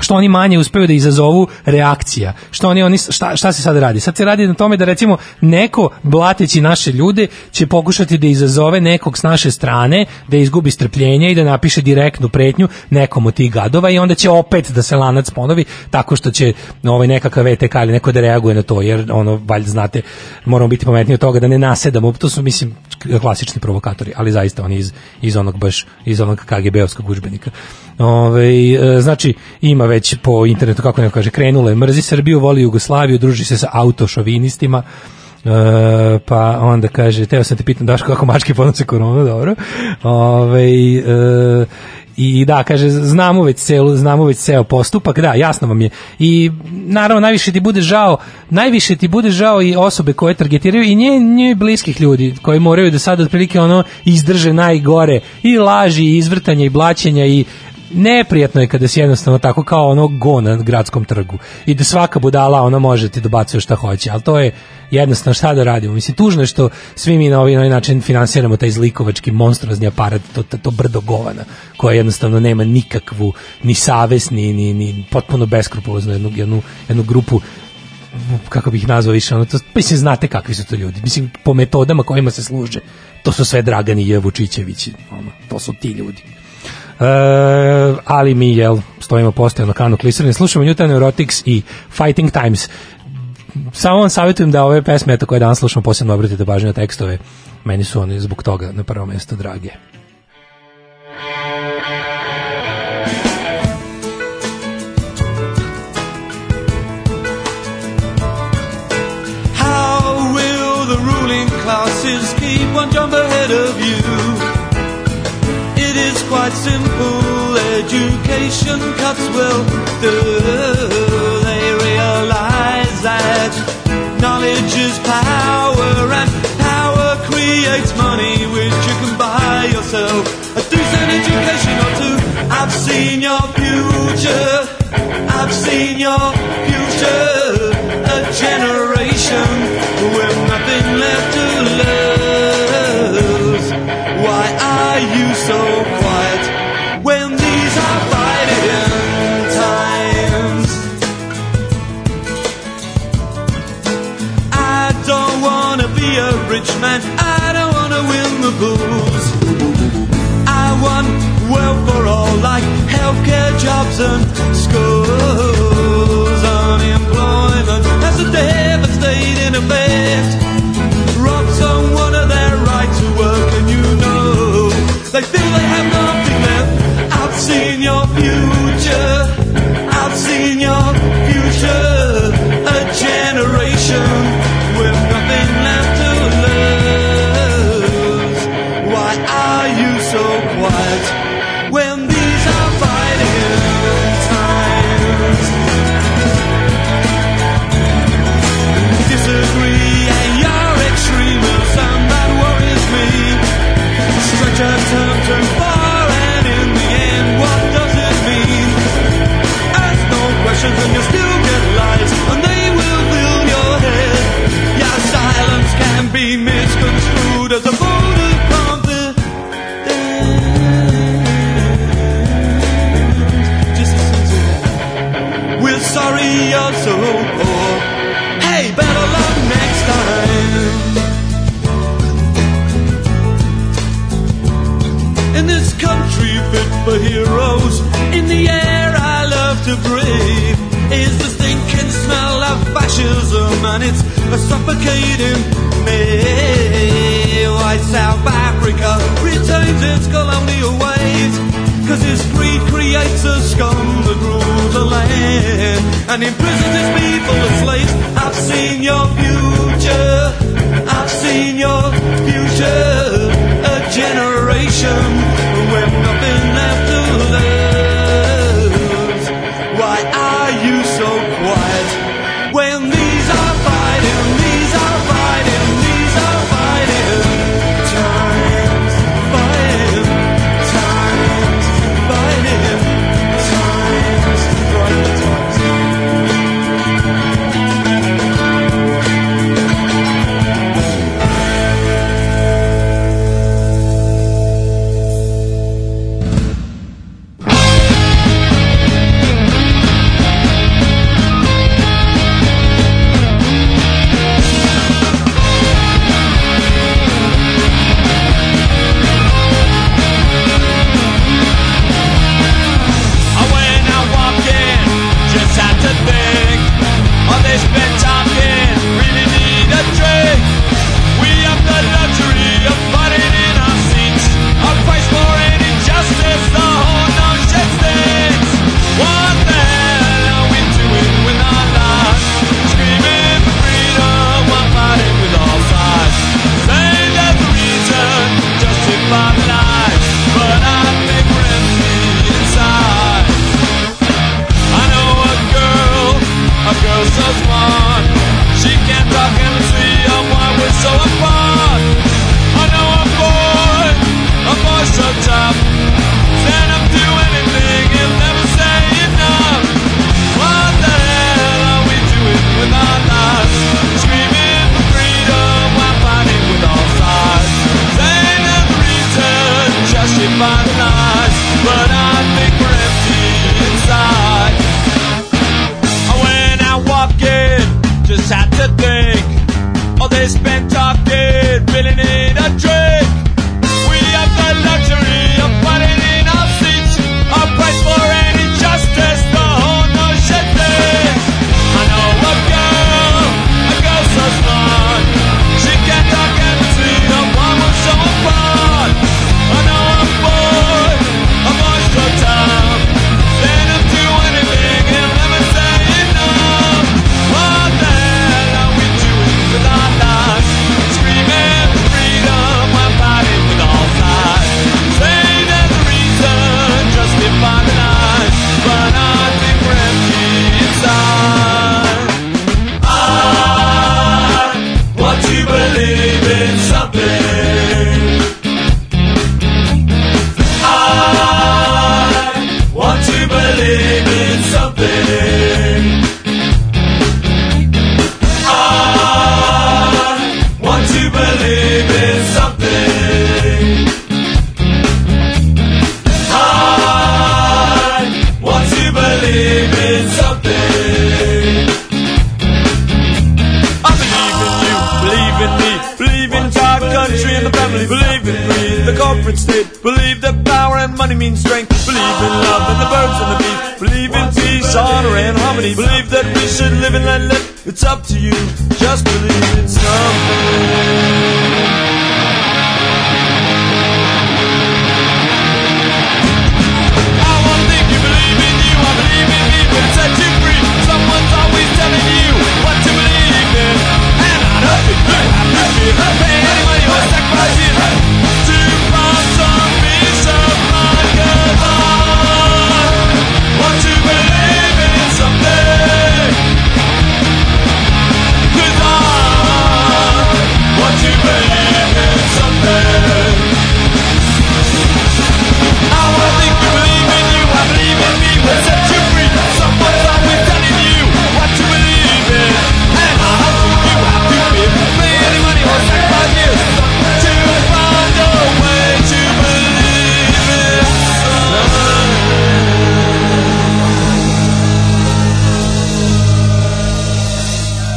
što oni manje uspeju da izazovu reakcija. Što oni oni šta, šta se sad radi? Sad se radi na tome da recimo neko blateći naše ljude će pokušati da izazove nekog s naše strane, da izgubi strpljenje i da napiše direktnu pretnju nekom od tih gadova i onda će opet da se lanac ponovi tako što će ovaj nekakav VTK ili neko da reaguje na to jer ono valjda znate moramo biti pametniji od toga da ne nasedamo. To su mislim klasični provokatori, ali zaista oni iz iz onog baš iz onog KGB-ovskog udžbenika. Ove, e, znači, ima već po internetu, kako neko kaže, krenulo je, mrzi Srbiju, voli Jugoslaviju, druži se sa autošovinistima, E, pa onda kaže, teo sam te pitam daš kako mačke podnose koronu, dobro. Ove, e, i da, kaže, znamo već celu, znamo već ceo postupak, da, jasno vam je. I naravno najviše ti bude žao, najviše ti bude žao i osobe koje targetiraju i nje, nje bliskih ljudi koji moraju da sad otprilike ono izdrže najgore i laži i izvrtanja i blaćenja i neprijatno je kada se jednostavno tako kao ono go na gradskom trgu i da svaka budala ona može ti dobacuje šta hoće, ali to je jednostavno šta da radimo. Mislim, tužno je što svi mi na ovaj, na ovaj način finansiramo taj zlikovački monstruozni aparat, to, to, to brdo govana, koja jednostavno nema nikakvu ni savest, ni, ni, ni potpuno beskrupulozno jednu, jednu, jednu grupu kako bih nazvao više, ono, to, mislim, znate kakvi su to ljudi. Mislim, po metodama kojima se služe, to su sve Dragani J. Vučićevići, ono, to su ti ljudi. E, ali mi, jel, stojimo postojano kanu klisarni, slušamo Newton Neurotics i Fighting Times. Samo vam savjetujem da ove pesme, eto, koje danas slušamo, posebno obratite pažnju na tekstove, meni su oni zbog toga na prvo mesto drage. How will the ruling classes keep one jump ahead of you? Quite simple. Education cuts well through. They realize that knowledge is power and power creates money which you can buy yourself a decent education or two. I've seen your future. I've seen your future. Win. I want well for all, like healthcare, jobs, and schools. Unemployment has a devastating effect. Suffocating me. Why South Africa retains its colonial ways, cause its greed creates a scum that rules the land, and imprisons its people as slaves. I've seen your future, I've seen your future,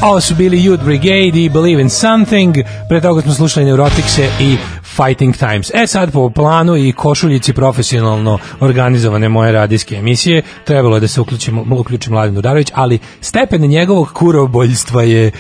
Ovo su bili Youth Brigade i Believe in Something. Pre toga smo slušali Neuroticse i Fighting Times. E sad po planu i košuljici profesionalno organizovane moje radijske emisije trebalo je da se uključimo, uključi Mladen Udarović, ali stepen njegovog kuroboljstva je e,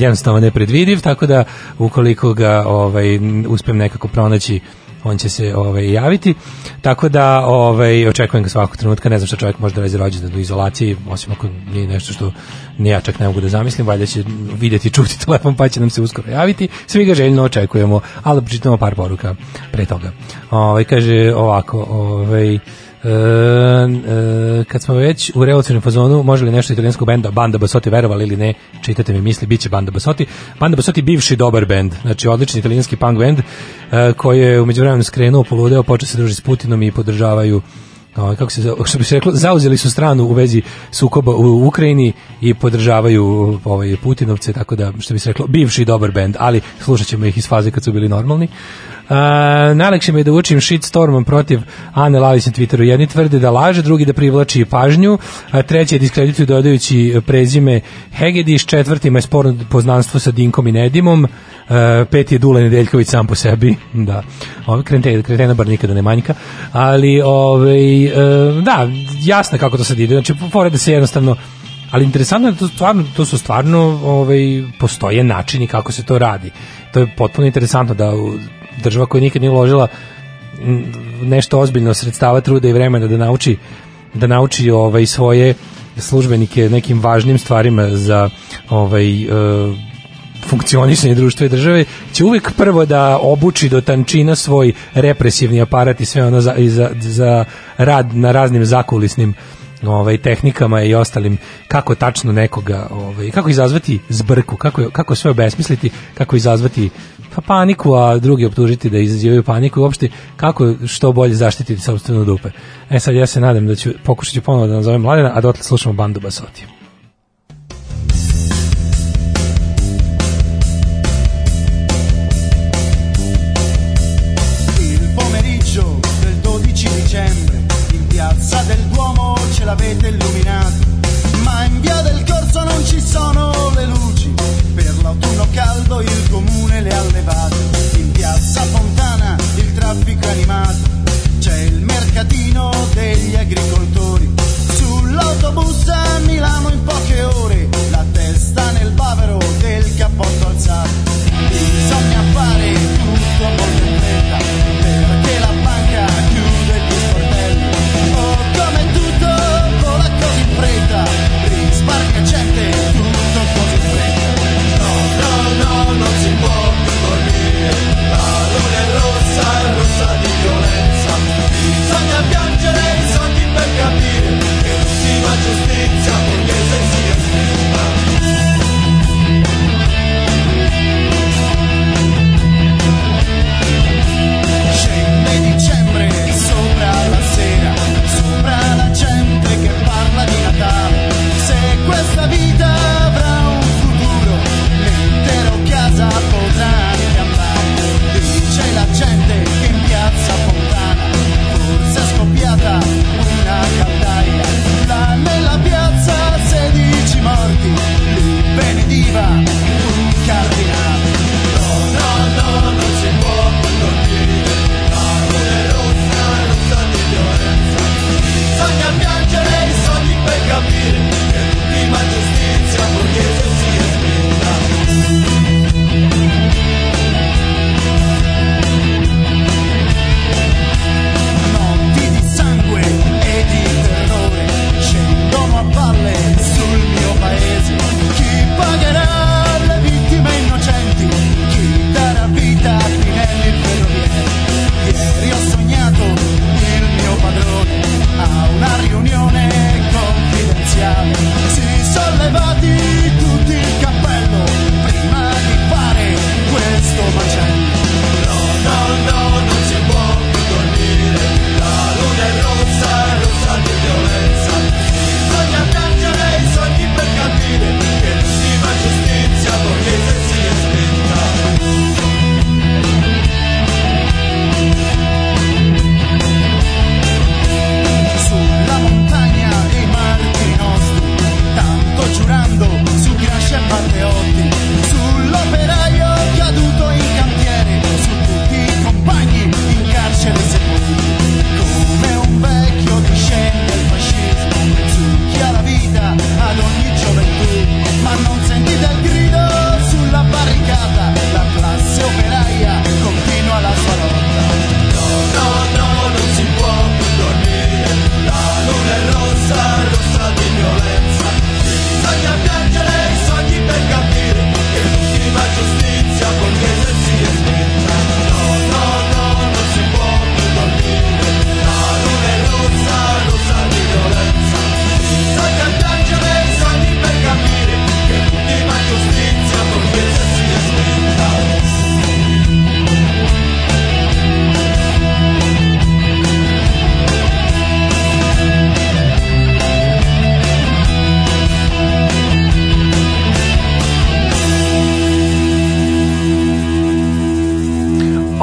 jednostavno nepredvidiv, tako da ukoliko ga ovaj, uspem nekako pronaći on će se ovaj javiti. Tako da ovaj očekujem ga svakog trenutka, ne znam šta čovjek može da radi rođendan do izolacije, osim ako nije nešto što ni ja čak ne mogu da zamislim, valjda će vidjeti čuti telefon pa će nam se uskoro javiti. Svi ga željno očekujemo, ali pročitamo par poruka pre toga. Ovaj kaže ovako, ovaj E, e, kad smo već u revolucionarnom fazonu, može li nešto italijanskog benda Banda Basotti verovali ili ne, čitate mi misli, bit će Banda Basotti. Banda Basotti bivši dobar bend, znači odlični italijanski punk bend e, koji je umeđu vremenu skrenuo, poludeo, počeo se družiti s Putinom i podržavaju ovaj, kako se što bi se reklo zauzeli su stranu u vezi sukoba u Ukrajini i podržavaju ovaj Putinovce tako da što bi se reklo bivši dobar bend ali slušaćemo ih iz faze kad su bili normalni najlakše mi je da učim shitstormom protiv Ane Lalić na Twitteru. Jedni tvrde da laže, drugi da privlači pažnju, a treći je diskredituju dodajući prezime Hegediš, četvrtima je sporno poznanstvo sa Dinkom i Nedimom, uh, peti je Dule Nedeljković sam po sebi, da, ovaj kretena, kretena bar nikada ne manjka, ali ovaj, da, jasno kako to sad ide, znači pored da se jednostavno ali interesantno je da to stvarno to su stvarno ovaj postoje načini kako se to radi. To je potpuno interesantno da država koja nikad nije uložila nešto ozbiljno sredstava, truda i vremena da nauči da nauči ovaj svoje službenike nekim važnim stvarima za ovaj e, funkcionisanje društva i države će uvek prvo da obuči do tančina svoj represivni aparat i sve ono za, i za, za rad na raznim zakulisnim ovaj tehnikama i ostalim kako tačno nekoga ovaj kako izazvati zbrku kako kako sve obesmisliti kako izazvati pa paniku a drugi optužiti da izazivaju paniku i uopšte kako što bolje zaštititi sopstvenu dupe. E sad ja se nadam da ću pokušati ponovo da nazovem Mladena a dotle slušamo bandu Basoti Il pomeriggio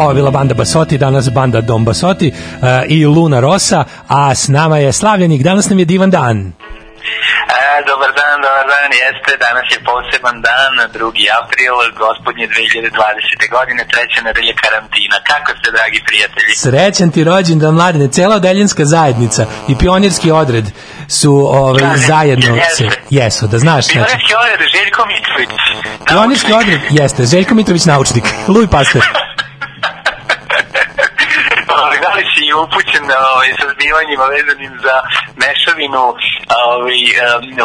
Ovo je bila banda Basoti, danas banda Dom Basoti uh, i Luna Rosa, a s nama je Slavljenik, danas nam je divan dan. E, dobar dan, dobar dan, jeste, danas je poseban dan, 2. april, gospodnje 2020. godine, treća nedelja karantina. Kako ste, dragi prijatelji? Srećan ti rođendan mladine, cela odeljenska zajednica i pionirski odred su ovaj, Kaže, zajedno jeste. se, jesu, da znaš. Znači, Pionirski odred, Željko Mitrović. pionirski naučnik. odred, jeste, Željko Mitrović naučnik, Luj Pastor. Ovaj, Da si upućen ovaj, sa zbivanjima vezanim za mešavinu ovaj,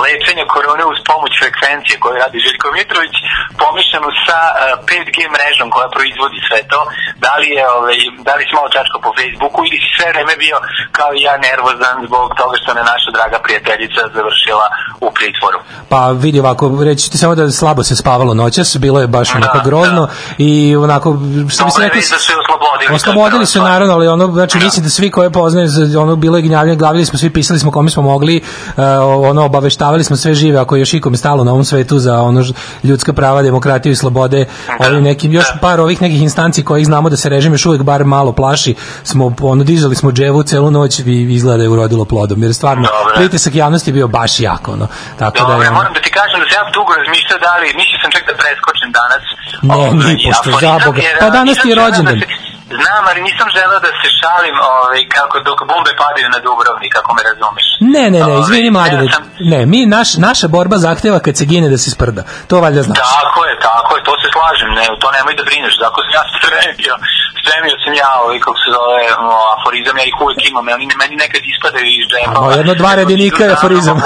lečenja korone uz pomoć frekvencije koju radi Željko Mitrović, pomišljenu sa eh, 5G mrežom koja proizvodi sve to, da li, je, ovaj, da li si malo čačko po Facebooku ili si sve vreme bio kao i ja nervozan zbog toga što je naša draga prijateljica završila u pritvoru. Pa vidi ovako, reći ti samo da slabo se spavalo noćas, bilo je baš onako Da, grozno i onako, što bi se rekli, da su oslobodili. Oslobodili su naravno, ali ono znači mislim da svi koje poznaju ono bilo je gnjavljanje, glavili smo svi pisali smo kome smo mogli, uh, ono obaveštavali smo sve žive ako je još ikome stalo na ovom svetu za ono ljudska prava, demokratiju i slobode, ovim nekim još par ovih nekih instanci kojih znamo da se režim još uvijek bar malo plaši, smo ono dizali smo dževu celu noć i izgleda da je urodilo plodom, jer stvarno Dobro. pritisak javnosti je bio baš jako, ono. Tako da Dobro, je, moram da ti kažem da se ja dugo razmišljao da li, mislio sam čak da preskočim danas. Ne, ni pošto, za Boga. Pa danas ti je želeo rođendan. da se- Znam, ali nisam želeo da se šalim ovaj, kako dok bombe padaju na Dubrovnik, kako me razumeš. Ne, ne, ne, Ovaj, izvini mladine. ja sam- Ne, mi naš naša borba zahteva kad se gine da se sprda. To valjda znaš. Tako je, tako je, to se slažem, ne, to nemoj da brineš, tako sam ja spremio, spremio sam ja, ovaj, kako se zove, o, aforizam, ja ih uvijek imam, ali meni nekad ispadaju iz džepa. A, jedno dva redenika je aforizam.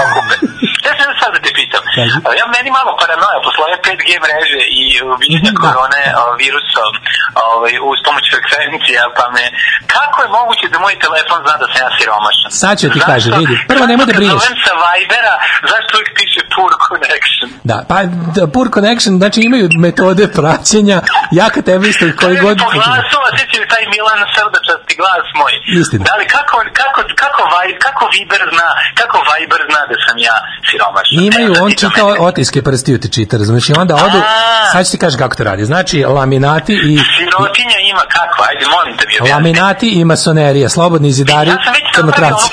Ja sam sad da te pitam, Kaži. ja meni malo paranoja posle ove 5G mreže i viđenja Da. korone o, virusom ovaj, uz pomoć frekvencija, pa me, kako je moguće da moj telefon zna da sam ja siromašan? Sad ću ti Zašto- kažem, vidi, prvo nemoj da zašto brineš. Zovem sa Vibera, zašto uvijek piše poor connection? Da, pa da, Pur Connection, znači imaju metode praćenja, ja kad tebe isto koji god... Po glasu, osjeća li taj Milan srdačasti glas moj? Istina. Da li kako, kako, kako, vaj, kako Viber zna, kako Viber zna da sam ja siromašan? Imaju, Evo, sad on čita otiske prstiju ti čita, razumiješ, i onda odu, sad ću ti kažem kako to radi, znači laminati i Sirotinja ima kako? Ajde, molim te mi objasni. laminati i masonerija, slobodni zidari, Ja sam već crnotravci.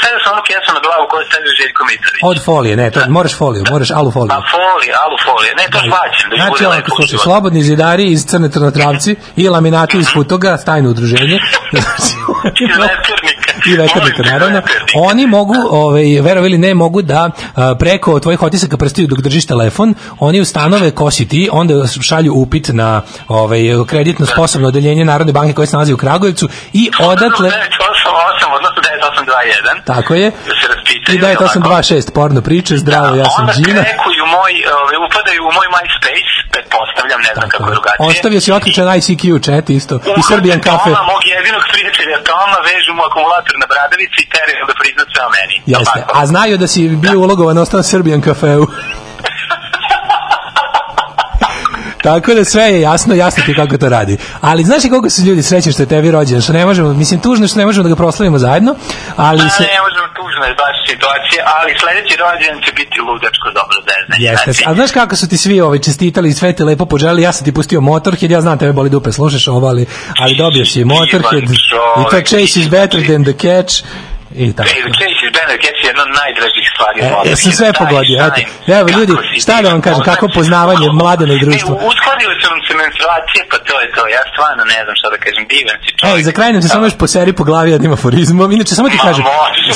stavio sam onu kesu na glavu koju stavio Željko Mitrović. Od folije, ne, to, moraš foliju, moraš alu foliju. Pa folije, alu folije, ne, to švaćem, da Znači, lepo u slušaj, slobodni zidari iz Crne Trnotravci i laminati iz Futoga, tajno udruženje. Veternika i veternika, naravno, oni mogu, ovaj, vero ili ne, mogu da a, preko tvojih otisaka prstiju dok držiš telefon, oni ustanove ko si ti, onda šalju upit na ovaj, kreditno sposobno odeljenje Narodne banke koje se nalazi u Kragujevcu i odatle... Ne, 821. Tako je. Da se raspitaju. I 9826 porno priče, da, zdravo, da, ja sam Đina. Onda krekuju moj, ove, upadaju u moj MySpace, pretpostavljam, ne znam Tako kako je drugačije. Ostavio si otključan ICQ chat isto. Uvrte I Srbijan kafe. Toma, mog jedinog prijatelja Toma, vežu mu akumulator na bradavici i teraju da priznat sve o meni. Jeste. A znaju da si bio da. ulogovan, ostan Srbijan kafeu. Tako da sve je jasno, jasno ti kako to radi. Ali znaš li koliko su ljudi srećni što je tebi rođen, što ne možemo, mislim tužno što ne možemo da ga proslavimo zajedno, ali A, se... ne možemo tužno je baš situacija, ali sledeći rođen će biti ludačko dobro zeznanje. Jeste, Znači, a znaš kako su ti svi ovaj čestitali i sve ti lepo poželili, ja sam ti pustio Motorhead, ja znam tebe boli dupe, slušaš ovo, ali, ali dobio si Motorhead i to Chase is better than the catch i tako. Ej, Chase is Banner Cats je jedna od najdražih stvari. E, Motorheadu. jesam sve pogodio, eto. Evo, ljudi, šta da vam kažem, kako poznavanje mladena i društva. Ne, uskladili su nam se menstruacije, pa to je to. Ja stvarno ne znam šta da kažem, divan si čovjek. Ej, za kraj nam se samo još poseri po glavi jednim aforizmom. Inače, samo ti kažem,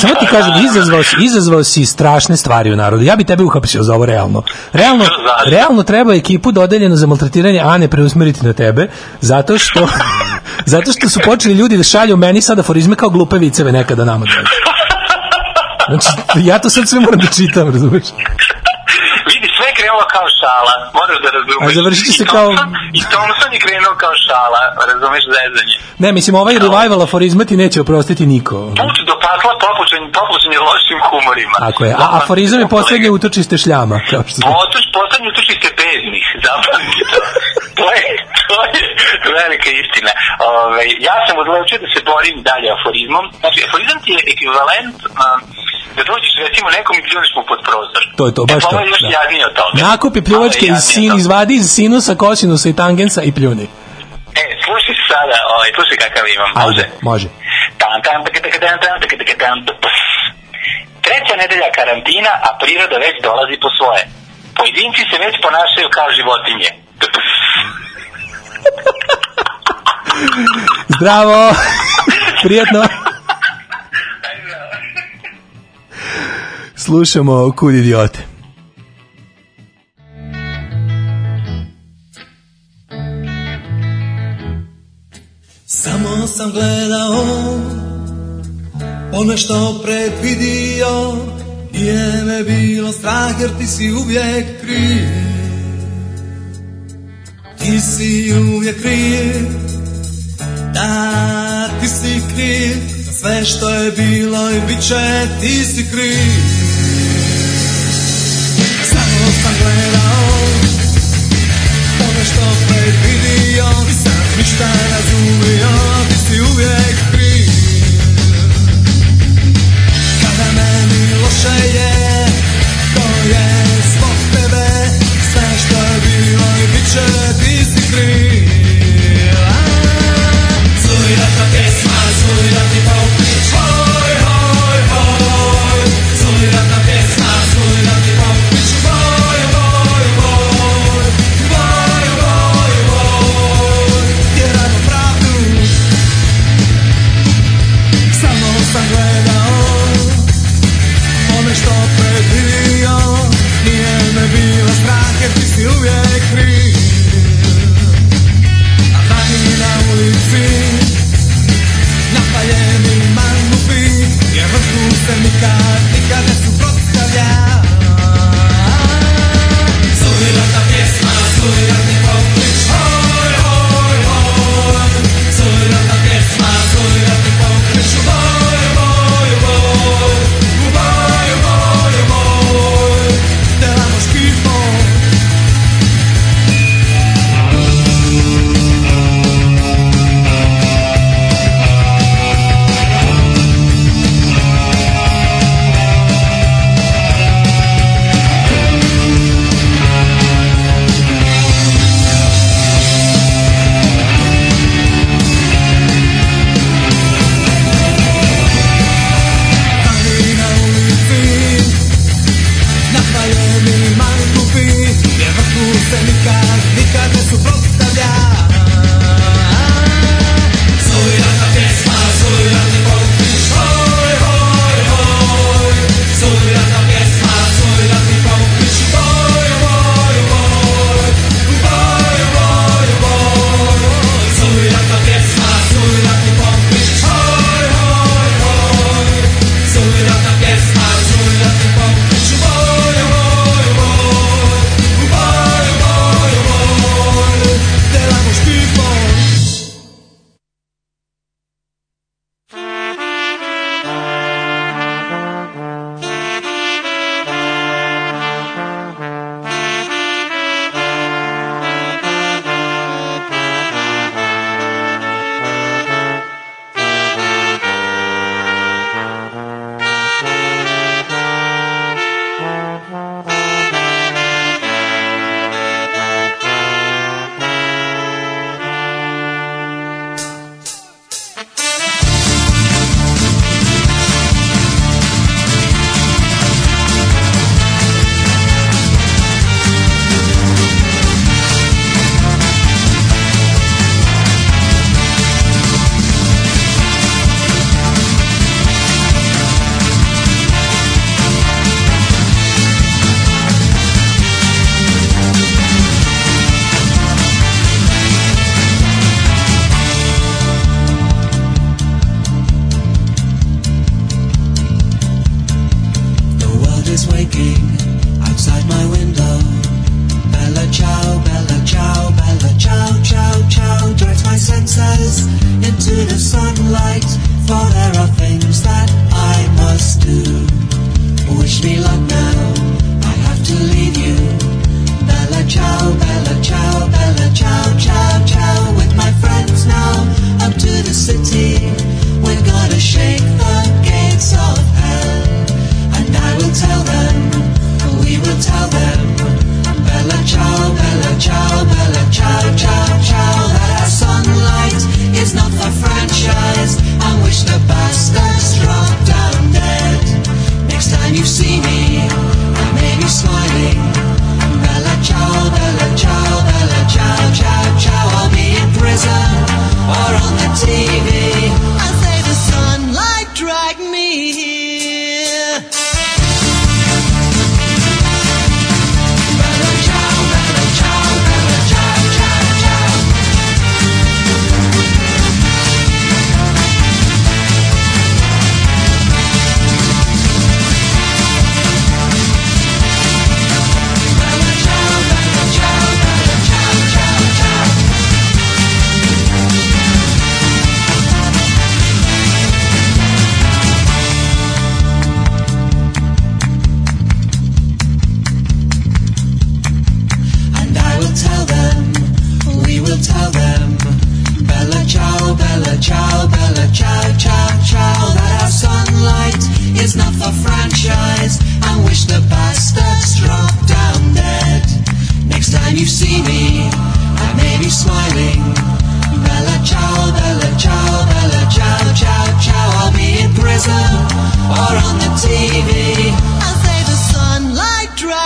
samo ti kažem, izazvao si, izazvao si strašne stvari u narodu. Ja bi tebe uhapsio za ovo realno. Realno, realno treba ekipu dodeljenu za maltretiranje Ane preusmeriti na tebe, zato što zato što su počeli ljudi da šalju meni sad aforizme kao glupe viceve nekada nama dođe. Znači, ja to sad sve moram da čitam, razumeš? Krenulo kao šala, moraš da razumeš. A završit će se kao- I Thompson je krenuo kao šala, razumeš zezanje. Ne, mislim, ovaj revival aforizma ti neće oprostiti niko. Put do pakla popučen, popučen je lošim humorima. Tako je. A aforizam je poslednje utočište šljama, kao što Potoč, poslednje utočište bednih, to. To je, to je velika istina. Ove, ja sam odlučio da se borim dalje aforizmom. Znači, aforizam ti je ekvivalent um, da dođeš recimo nekom i pljuneš mu pod prozor. To je to, baš e, pa to, Ovo je još da. jadnije od toga. Nakupi pljuvačke iz sin, toga. izvadi iz sinusa, kosinusa i tangensa i pljuni. E, slušaj sada, ovaj, slušaj kakav imam. Ajde, može. Tan, tan, tak, tak, tan, tan, tak, tak, pf. Treća nedelja karantina, a priroda već dolazi po svoje. Pojedinci se već ponašaju kao životinje. Zdravo! Prijetno! Slušamo Kud idiote. Samo sam gledao ono što predvidio. Nije me bilo strah jer ti si uvijek kriv. Ti si uvijek kriv Da, ti si kriv Za sve što je bilo i bit će Ti si kriv predvidio Nisam ništa razumio Ti si uvijek kriv. Loše je To je zbog tebe. Sve što bilo i bit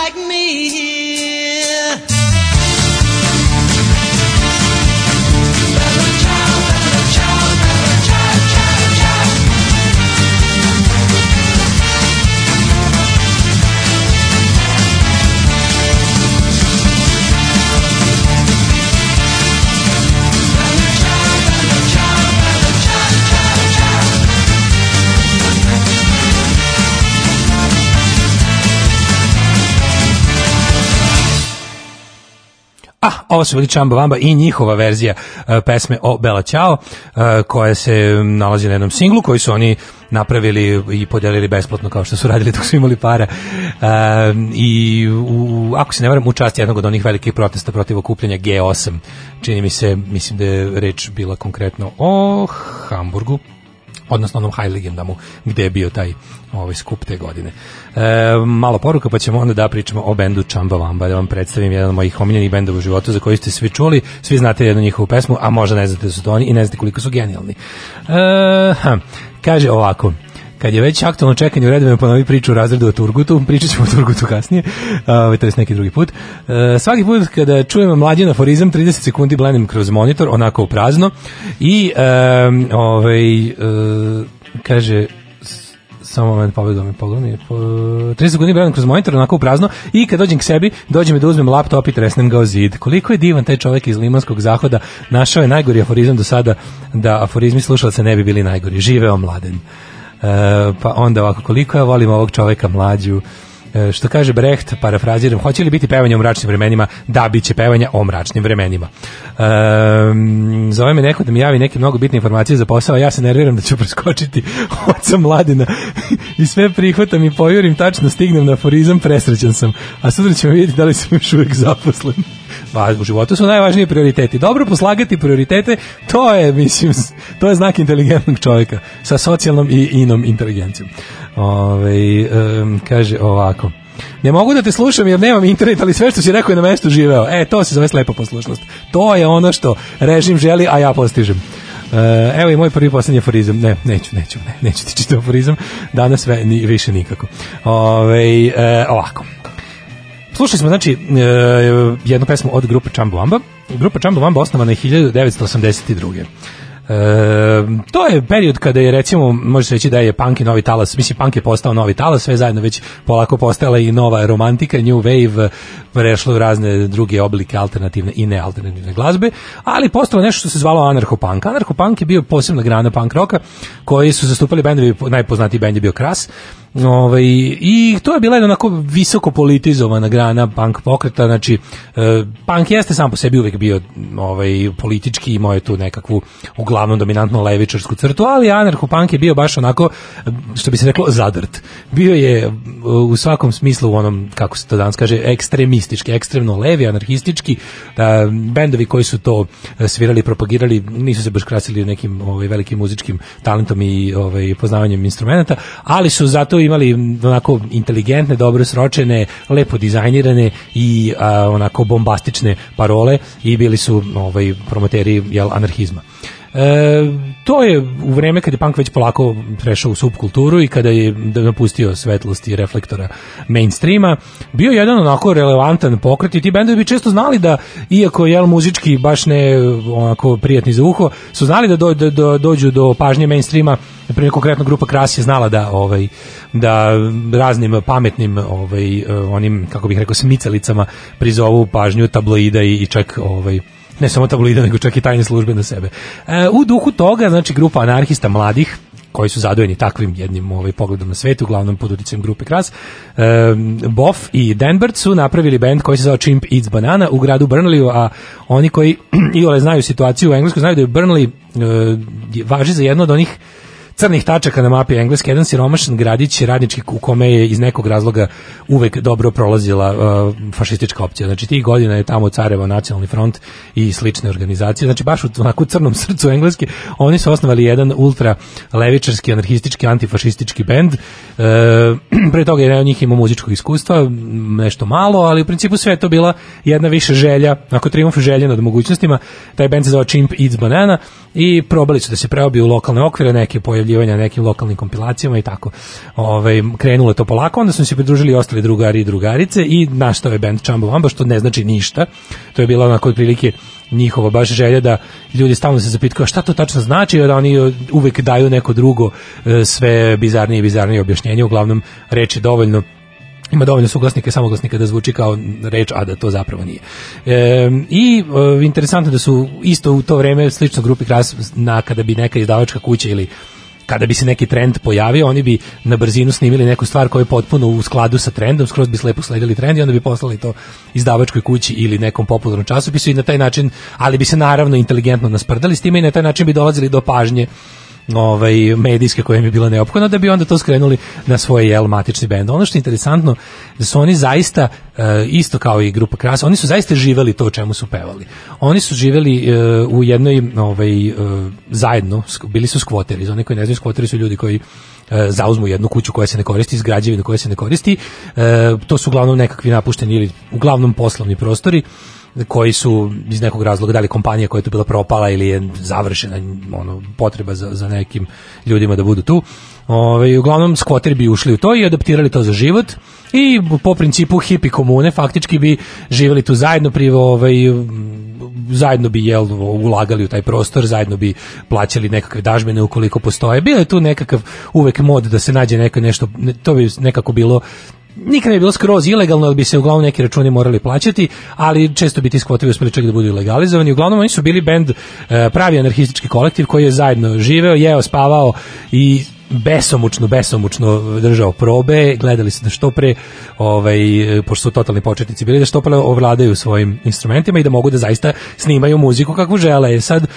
like me. Ovo su bili Čamba Vamba i njihova verzija e, pesme o Bela Ćao, e, koja se nalazi na jednom singlu koji su oni napravili i podelili besplatno kao što su radili dok su imali para. E, I u, ako se ne varam, u čast jednog od onih velikih protesta protiv okupljanja G8. Čini mi se, mislim da je reč bila konkretno o Hamburgu, odnosno onom Heiligendamu gde je bio taj ovaj skup te godine. E, malo poruka pa ćemo onda da pričamo o bendu Chamba Wamba, da vam predstavim jedan od mojih omiljenih bendova u životu za koji ste svi čuli, svi znate jednu njihovu pesmu, a možda ne znate da su to oni i ne znate koliko su genijalni. E, ha, kaže ovako, kad je već aktualno čekanje u redovima ponovi priču o razredu o Turgutu, pričat ćemo o Turgutu kasnije, ovaj, to je neki drugi put. E, svaki put kada čujem mlađen aforizam, 30 sekundi blenim kroz monitor, onako u prazno, i e, ovaj, e, kaže, samo moment, pobegao mi, pogledaj mi, po, 30 sekundi blenim kroz monitor, onako u prazno, i kad dođem k sebi, dođe mi da uzmem laptop i tresnem ga o zid. Koliko je divan taj čovjek iz Limanskog zahoda, našao je najgori aforizam do sada, da aforizmi slušalca ne bi bili najgori. Živeo mladen. E, pa onda ovako, koliko ja volim ovog čoveka mlađu, što kaže Brecht, parafraziram, hoće li biti pevanje o mračnim vremenima? Da, bit će pevanja o mračnim vremenima. E, zove me neko da mi javi neke mnogo bitne informacije za posao, ja se nerviram da ću preskočiti oca mladina i sve prihvatam i pojurim, tačno stignem na aforizam, presrećan sam. A sutra ćemo vidjeti da li sam još uvijek zaposlen. Pa, u životu su najvažniji prioriteti. Dobro poslagati prioritete, to je, mislim, to je znak inteligentnog čovjeka sa socijalnom i inom inteligencijom. Ove, em, kaže ovako. Ne mogu da te slušam jer nemam internet, ali sve što si rekao je na mestu živeo. E, to se zove slepa poslušnost. To je ono što režim želi, a ja postižem. E, evo i moj prvi poslednji aforizam. Ne, neću, neću, ne, neću ti čitati aforizam. Danas sve, ni, više nikako. Ove, e, ovako. Slušali smo, znači, e, jednu pesmu od grupe Chumbawamba. Grupa Chumbawamba osnovana je 1982. To je period kada je recimo može se reći da je punk i novi talas, mislim punk je postao novi talas, sve zajedno već polako postala i nova romantika, new wave, prešlo u razne druge oblike alternativne i nealternativne glazbe, ali postalo nešto što se zvalo anarcho-punk. Anarcho-punk je bio posebna grana punk roka koji su zastupali bendovi, najpoznatiji bend je bio Kras, Ovaj, I to je bila jedna onako visoko politizovana grana punk pokreta, znači e, punk jeste sam po sebi uvek bio ovaj, politički, imao je tu nekakvu uglavnom dominantno levičarsku crtu, ali anarcho-punk je bio baš onako, što bi se reklo, zadrt. Bio je e, u svakom smislu u onom, kako se to danas kaže, ekstremistički, ekstremno levi, anarhistički, e, bendovi koji su to e, svirali, propagirali, nisu se baš krasili nekim ovaj, velikim muzičkim talentom i ovaj, poznavanjem instrumenta, ali su zato imali onako inteligentne, dobro sročene, lepo dizajnirane i a, onako bombastične parole i bili su ovaj, promoteri jel, anarhizma. E, to je u vreme kad je punk već polako prešao u subkulturu i kada je napustio svetlost i reflektora mainstreama, bio jedan onako relevantan pokret i ti bendovi bi često znali da, iako je muzički baš ne onako prijatni za uho, su znali da, do, da, da dođu do pažnje mainstreama primjer konkretno grupa Kras je znala da ovaj da raznim pametnim ovaj onim kako bih rekao smicalicama prizovu pažnju tabloida i, i čak ovaj ne samo tabloida, nego čak i tajne službe na sebe. E, u duhu toga, znači, grupa anarhista mladih, koji su zadojeni takvim jednim ovaj pogledom na svet, uglavnom pod uticajem grupe Kras. E, Boff i Denbert su napravili bend koji se zove Chimp Eats Banana u gradu Burnleyu, a oni koji iole znaju situaciju u Engleskoj znaju da je Burnley e, važi za jedno od onih crnih tačaka na mapi Engleske, jedan siromašan gradić radnički u kome je iz nekog razloga uvek dobro prolazila uh, fašistička opcija. Znači tih godina je tamo carevao nacionalni front i slične organizacije. Znači baš u onako crnom srcu Engleske oni su osnovali jedan ultra levičarski, anarhistički, antifašistički bend. Uh, pre toga je od njih imao muzičkog iskustva, nešto malo, ali u principu sve je to bila jedna više želja, ako triumf želje nad mogućnostima. Taj bend se zove Chimp Eats Banana i probali su da se preobiju u lokalne okvire, neke pojavljivanja na nekim lokalnim kompilacijama i tako. Ovaj krenulo je to polako, onda su se pridružili ostali drugari i drugarice i nastao je band Chamba Wamba, što ne znači ništa. To je bila onako otprilike njihova baš želja da ljudi stalno se zapitaju šta to tačno znači, da oni uvek daju neko drugo e, sve bizarnije i bizarnije objašnjenje, uglavnom reči dovoljno ima dovoljno suglasnika i samoglasnika da zvuči kao reč, a da to zapravo nije. E, I e, interesantno da su isto u to vreme slično grupi Kras na kada bi neka izdavačka kuća ili kada bi se neki trend pojavio, oni bi na brzinu snimili neku stvar koja je potpuno u skladu sa trendom, skroz bi slepo sledili trend i onda bi poslali to izdavačkoj kući ili nekom popularnom časopisu i na taj način, ali bi se naravno inteligentno nasprdali s time i na taj način bi dolazili do pažnje ovaj medijske koja im je bila neophodna da bi onda to skrenuli na svoj jel matični bend. Ono što je interesantno da su oni zaista e, isto kao i grupa Kras, oni su zaista živeli to čemu su pevali. Oni su živeli e, u jednoj ovaj e, zajedno, bili su skvoteri, za one koji ne znaju skvoteri su ljudi koji zauzmu jednu kuću koja se ne koristi, iz građevine koja se ne koristi. E, to su uglavnom nekakvi napušteni ili uglavnom poslovni prostori koji su iz nekog razloga da li kompanija koja je tu bila propala ili je završena ono potreba za, za nekim ljudima da budu tu. Ovaj uglavnom skvoteri bi ušli u to i adaptirali to za život i po principu hipi komune faktički bi živeli tu zajedno pri ovaj zajedno bi jel ulagali u taj prostor, zajedno bi plaćali nekakve dažbine ukoliko postoje. Bilo je tu nekakav uvek mod da se nađe neko nešto, ne- to bi nekako bilo Nikad ne bi bilo skroz ilegalno, ali bi se uglavnom neki računi morali plaćati, ali često bi ti skvotovi uspeli čak da budu legalizovani. Uglavnom oni su bili bend, e, pravi anarhistički kolektiv koji je zajedno živeo, jeo, spavao i besomučno, besomučno držao probe, gledali se da što pre, ovaj, pošto su totalni početnici bili, da što pre ovladaju svojim instrumentima i da mogu da zaista snimaju muziku kakvu žele. E Sad, e,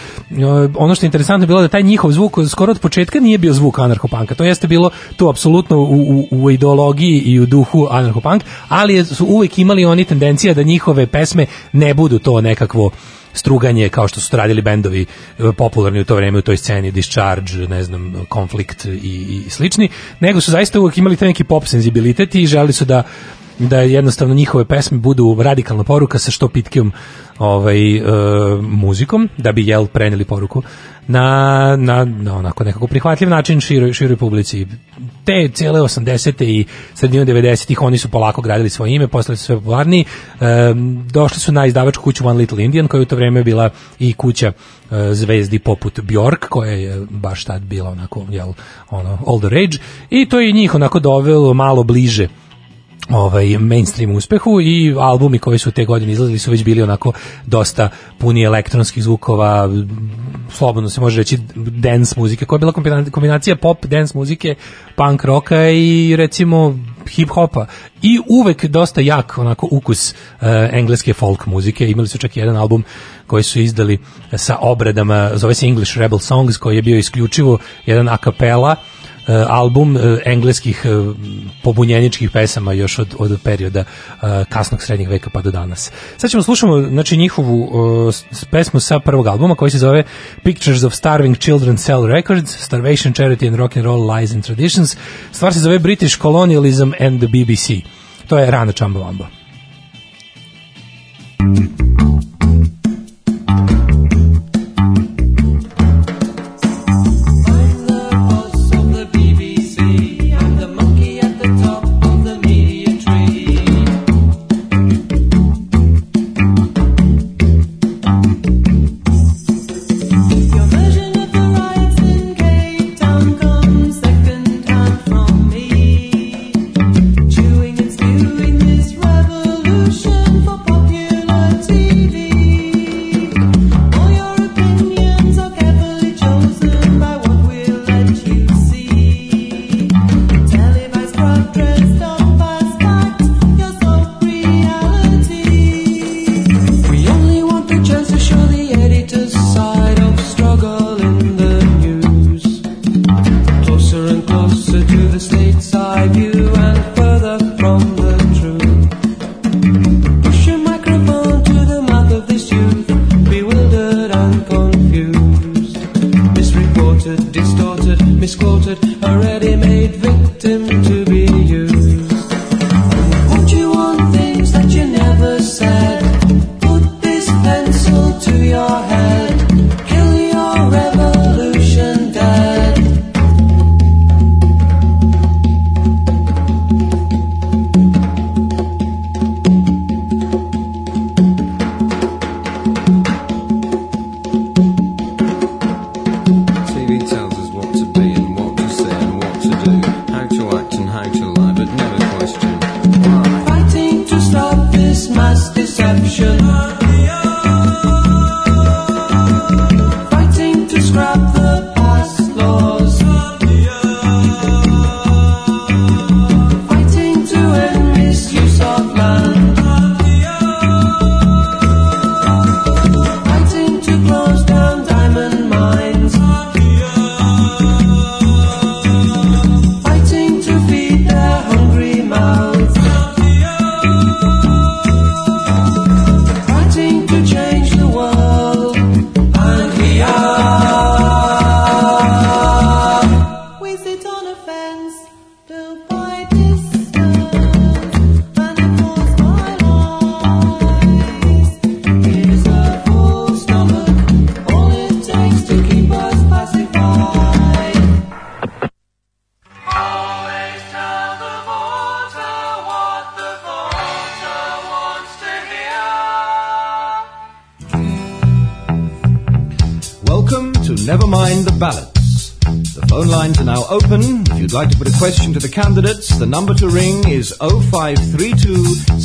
ono što je interesantno bilo da taj njihov zvuk skoro od početka nije bio zvuk anarchopanka. To jeste bilo tu apsolutno u, u, u ideologiji i u duhu anarchopunk, ali je- su uvek imali oni tendencija da njihove pesme ne budu to nekakvo struganje kao što su radili bendovi e, popularni u to vreme u toj sceni Discharge, ne znam, Conflict i, i slični, nego su zaista uvijek imali taj neki pop senzibilitet i želi su da da jednostavno njihove pesme budu radikalna poruka sa što pitkijom ovaj, e, muzikom, da bi jel preneli poruku na, na, na onako nekako prihvatljiv način široj, široj publici. Te cele 80. i sredinu 90-ih oni su polako gradili svoje ime, postali su sve popularniji. E, došli su na izdavačku kuću One Little Indian, koja je u to vreme bila i kuća e, zvezdi poput Bjork, koja je baš tad bila onako, jel, ono, all the rage. I to je njih onako dovelo malo bliže ovaj mainstream uspehu i albumi koji su te godine izlazili su već bili onako dosta puni elektronskih zvukova slobodno se može reći dance muzike koja je bila kombina- kombinacija pop dance muzike punk roka i recimo hip hopa i uvek dosta jak onako ukus eh, engleske folk muzike. Imali su čak jedan album koji su izdali sa obradama zove se English Rebel Songs koji je bio isključivo jedan a cappella album e, engleskih e, pobunjeničkih pesama još od, od perioda kasnog srednjeg veka pa do danas. Sad ćemo slušamo znači, njihovu pesmu sa prvog albuma koji se zove Pictures of Starving Children Sell Records, Starvation, Charity and Rock and Roll Lies and Traditions. Stvar se zove British Colonialism and the BBC. To je rana Čamba Wamba.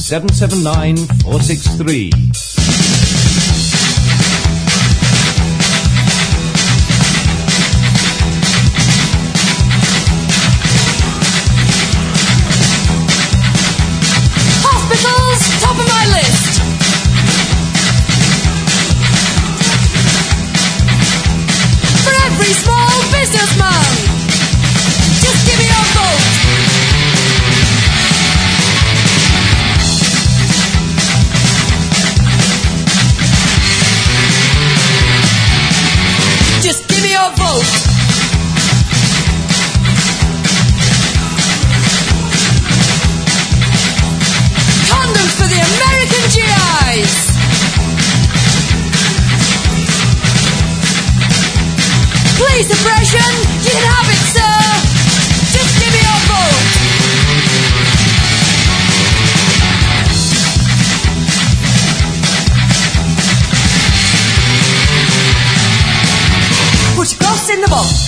779 463. Oh.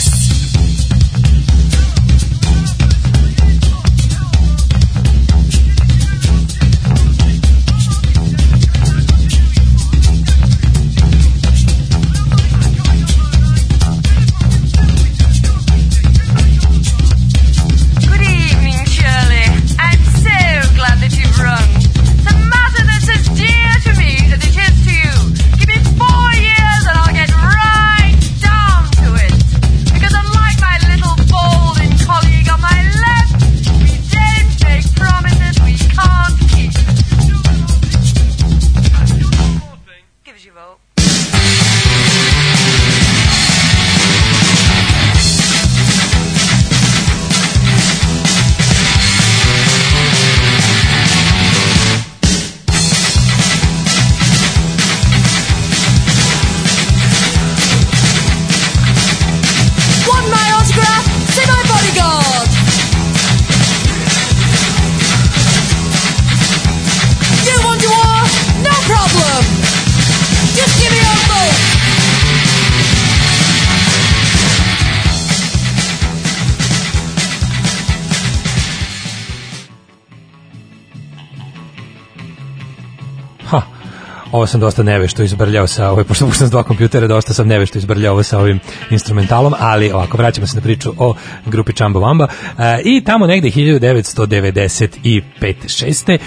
Sam dosta nevešto izbrljao sa ovaj, pošto sam s dva kompjutera, dosta sam nevešto izbrljao sa ovim instrumentalom, ali ovako, vraćamo se na priču o grupi Chamba Wamba e, i tamo negde 1995. 6. E,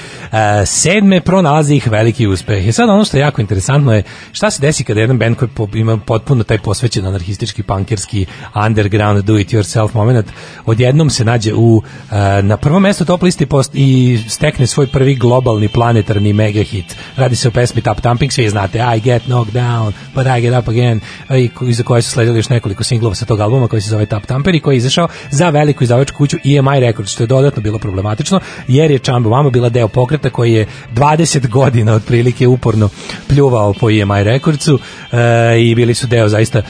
sedme pronalazi ih veliki uspeh. I sad ono što je jako interesantno je šta se desi kada jedan band koji ima potpuno taj posvećen anarhistički, punkerski, underground, do it yourself moment, odjednom se nađe u, e, na prvom mestu top listi post, i stekne svoj prvi globalni planetarni mega hit. Radi se o pesmi Tap Thumping, svi znate, I get knocked down, but I get up again, i iza koje su sledili još nekoliko singlova sa tog albuma koji se zove Tap Thumper i koji je izašao za veliku izdavačku kuću EMI Records, što je dodatno bilo problematično, jer je Chamba Wamba bila deo pokreta koji je 20 godina otprilike uporno pljuvao po EMI Recordsu e, i bili su deo zaista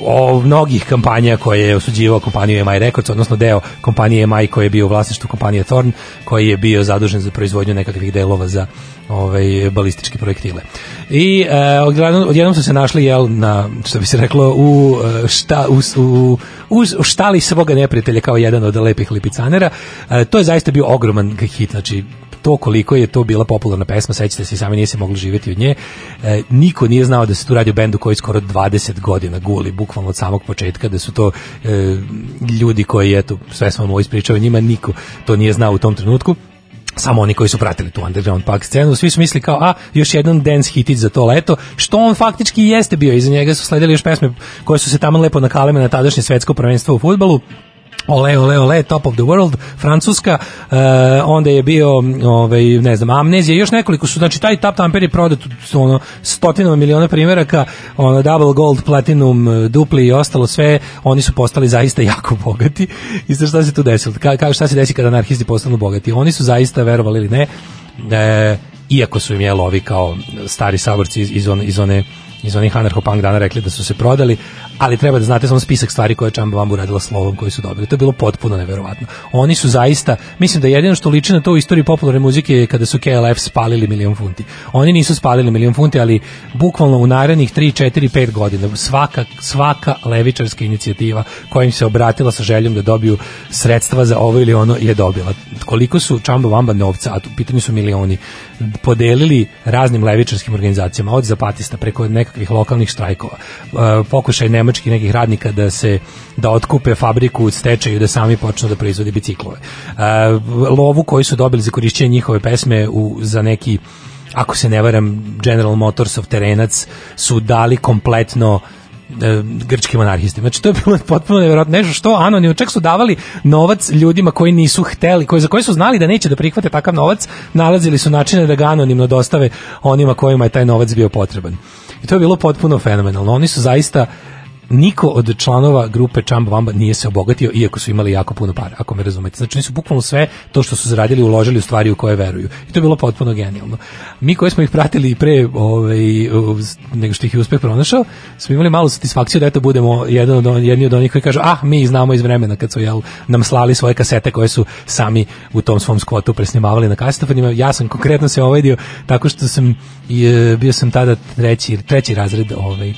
o mnogih kampanja koje je osuđivao kompaniju EMI Records, odnosno deo kompanije EMI koji je bio u vlasništvu kompanije Thorn, koji je bio zadužen za proizvodnju nekakvih delova za ovaj balističke projektile. I e, odjednom, odjednom su se našli jel na što bi se reklo u e, šta u, u, u, štali svoga neprijatelja kao jedan od lepih lipicanera. E, to je zaista bio ogroman hit, znači to koliko je to bila popularna pesma, sećate se i sami nije se moglo živjeti od nje. E, niko nije znao da se tu radi o bendu koji skoro 20 godina guli, bukvalno od samog početka, da su to e, ljudi koji, eto, sve smo vam ovo ispričao, njima niko to nije znao u tom trenutku samo oni koji su pratili tu underground punk scenu, svi su mislili kao, a, još jedan dance hitić za to leto, što on faktički jeste bio, iza njega su sledili još pesme koje su se tamo lepo nakaleme na tadašnje svetsko prvenstvo u futbalu, Ole, ole, ole, top of the world, Francuska, e, onda je bio, ovaj, ne znam, Amnezija, još nekoliko su, znači taj Tap Tamper je prodat ono stotinama miliona primjeraka, ono double gold, platinum, dupli i ostalo sve, oni su postali zaista jako bogati. I sad šta se tu desilo? Ka, ka, šta se desi kada anarhisti postanu bogati? Oni su zaista, verovali ili ne, e, iako su im jelo ovi kao stari saborci iz, iz one, iz one iz onih anarcho-punk dana rekli da su se prodali, ali treba da znate samo spisak stvari koje je Čamba Vamba uradila slovom koji su dobili. To je bilo potpuno neverovatno. Oni su zaista, mislim da jedino što liči na to u istoriji popularne muzike je kada su KLF spalili milion funti. Oni nisu spalili milion funti, ali bukvalno u narednih 3, 4, 5 godina svaka, svaka levičarska inicijativa koja im se obratila sa željom da dobiju sredstva za ovo ili ono je dobila. Koliko su Čamba Vamba novca, a tu pitanju su milioni, podelili raznim levičarskim organizacijama, od zapatista preko nekakvih lokalnih štrajkova, e, pokušaj nemačkih nekih radnika da se da otkupe fabriku u stečaju da sami počnu da proizvode biciklove. E, lovu koju su dobili za korišćenje njihove pesme u, za neki ako se ne varam General Motorsov terenac su dali kompletno grčkim anarhistima. Znači to je bilo potpuno nevjerojatno nešto što anonimno čak su davali novac ljudima koji nisu hteli, koji za koje su znali da neće da prihvate takav novac, nalazili su načine da ga anonimno dostave onima kojima je taj novac bio potreban. I to je bilo potpuno fenomenalno. Oni su zaista niko od članova grupe Chamba Wamba nije se obogatio iako su imali jako puno para, ako me razumete. Znači oni su bukvalno sve to što su zaradili uložili u stvari u koje veruju. I to je bilo potpuno genijalno. Mi koji smo ih pratili pre ovaj, nego što ih je uspeh pronašao, smo imali malu satisfakciju da eto budemo jedan od, jedni od onih koji kažu ah, mi znamo iz vremena kad su jel, nam slali svoje kasete koje su sami u tom svom skvotu presnimavali na kasetofonima. Ja sam konkretno se ovedio tako što sam i, e, bio sam tada treći, treći razred ovaj,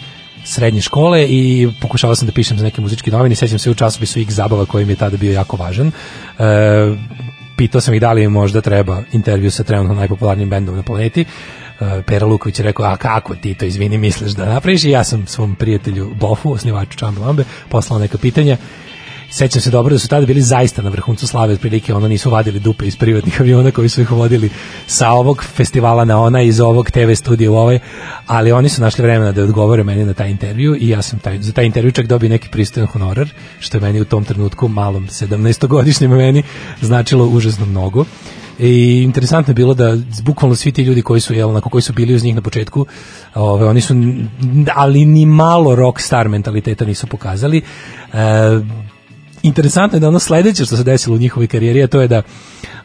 srednje škole i pokušavao sam da pišem za neke muzičke novine, sećam se u časopisu X zabava koji mi je tada bio jako važan. E, pitao sam ih da li možda treba intervju sa trenutno najpopularnijim bendom na planeti. E, Pera Luković je rekao, a kako ti to, izvini, misliš da napraviš? I ja sam svom prijatelju Bofu, osnivaču Čamba Lambe, poslao neka pitanja. Sećam se dobro da su tada bili zaista na vrhuncu slave, otprilike ono nisu vadili dupe iz privatnih aviona koji su ih vodili sa ovog festivala na ona iz ovog TV studija u ovaj, ali oni su našli vremena da odgovore meni na taj intervju i ja sam taj, za taj intervju čak dobio neki pristojan honorar, što je meni u tom trenutku malom 17-godišnjem meni značilo užasno mnogo. I interesantno je bilo da bukvalno svi ti ljudi koji su jel onako koji su bili uz njih na početku, ove oni su ali ni malo rock star mentaliteta nisu pokazali. E, interesantno je da ono sledeće što se desilo u njihovoj karijeri, a to je da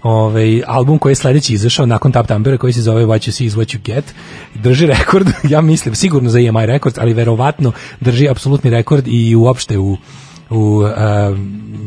ovaj album koji je sledeći izašao nakon Tap Tambera koji se zove What You See Is What You Get drži rekord, ja mislim sigurno za EMI rekord, ali verovatno drži apsolutni rekord i uopšte u u um,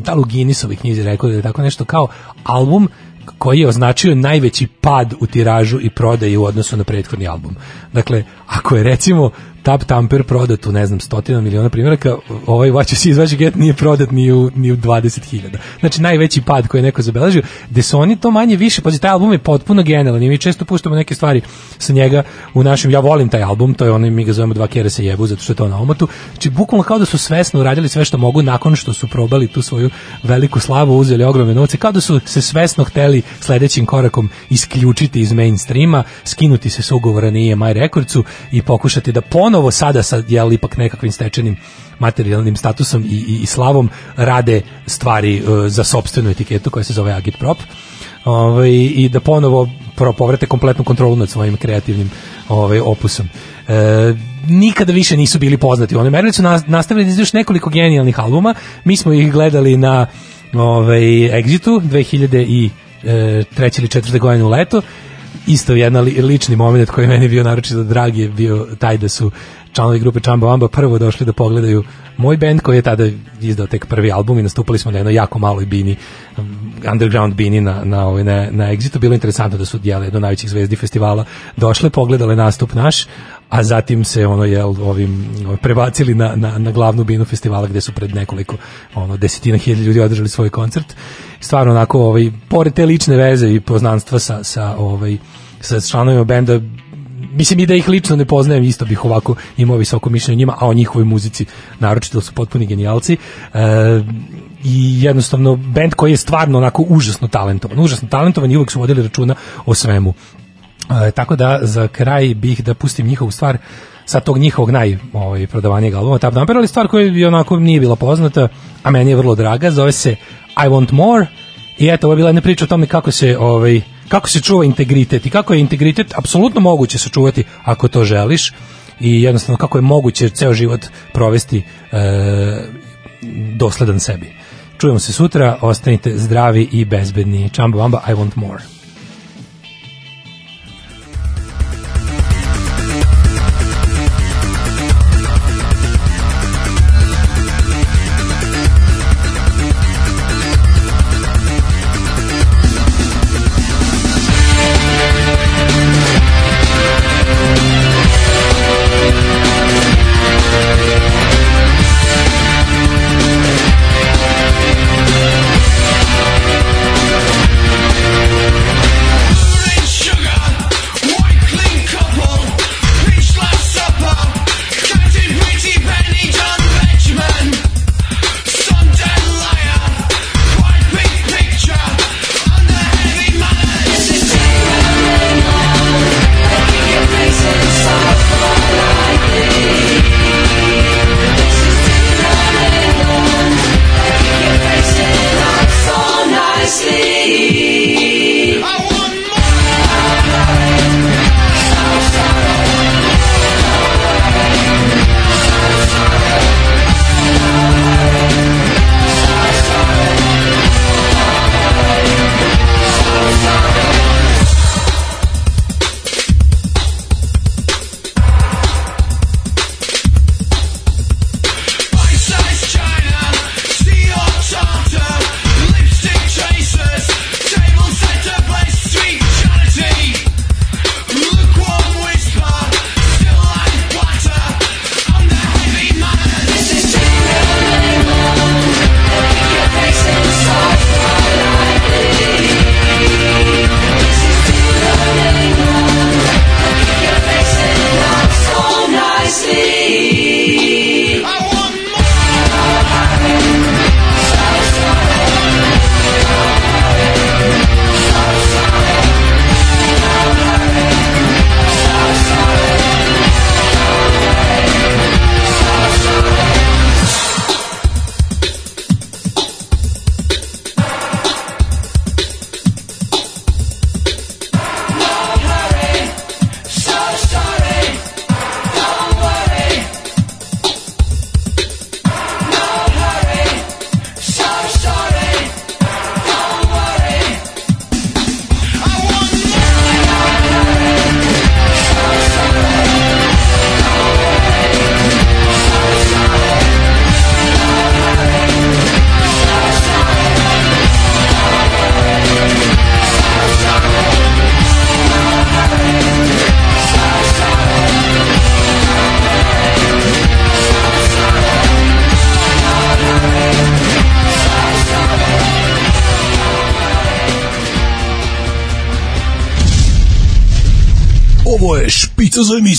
da li u Guinnessovoj knjizi rekord ili tako nešto kao album koji je označio najveći pad u tiražu i prodaji u odnosu na prethodni album. Dakle, ako je recimo Tap Tamper prodat u, ne znam, stotina miliona primjeraka, ovaj What You See Is What You Get nije prodat ni u, ni u 20.000. Znači, najveći pad koji je neko zabeležio, gde su oni to manje više, pazi, taj album je potpuno genijalan i mi često puštamo neke stvari sa njega u našem, ja volim taj album, to je onaj, mi ga zovemo dva kjere se jebu, zato što je to na omotu. Znači, bukvalno kao da su svesno uradili sve što mogu nakon što su probali tu svoju veliku slavu, uzeli ogromne novce, kao da su se svesno hteli sledećim korakom isključiti iz mainstreama, skinuti se s ugovora na EMI Recordsu i pokušati da ponovo sada sa jel ipak nekakvim stečenim materijalnim statusom i, i, i slavom rade stvari e, za sopstvenu etiketu koja se zove Agitprop ovaj, i da ponovo povrate kompletnu kontrolu nad svojim kreativnim ovaj, opusom. E, nikada više nisu bili poznati. Oni merili su nas- nastavili da još nekoliko genijalnih albuma. Mi smo ih gledali na ovaj, Exitu 2000 i e, treće ili četvrte godine u leto isto jedan li, lični moment koji je meni bio naročito drag je bio taj da su članovi grupe Chamba Wamba prvo došli da pogledaju moj band koji je tada izdao tek prvi album i nastupali smo na jednoj jako maloj bini um, underground bini na, na, ovaj, na, na Exitu. Bilo interesantno da su dijele jedno od najvećih zvezdi festivala došle, pogledale nastup naš, a zatim se ono je ovim ovaj, prebacili na, na, na glavnu binu festivala gde su pred nekoliko ono desetina hiljada ljudi održali svoj koncert. Stvarno onako ovaj pored te lične veze i poznanstva sa sa ovaj sa članovima benda mislim i da ih lično ne poznajem, isto bih ovako imao visoko mišljenje o njima, a o njihovoj muzici naročito su potpuni genijalci. E, I jednostavno bend koji je stvarno onako užasno talentovan, užasno talentovan i uvek su vodili računa o svemu. E, tako da za kraj bih da pustim njihovu stvar sa tog njihovog naj ovaj, prodavanijeg albuma Tap Damper, ali stvar koja je onako nije bila poznata, a meni je vrlo draga, zove se I Want More i eto, ovo je bila jedna priča o tome kako se ovaj, kako se čuva integritet i kako je integritet apsolutno moguće sačuvati ako to želiš i jednostavno kako je moguće ceo život provesti e, dosledan sebi. Čujemo se sutra, ostanite zdravi i bezbedni. Čamba Wamba, I want more.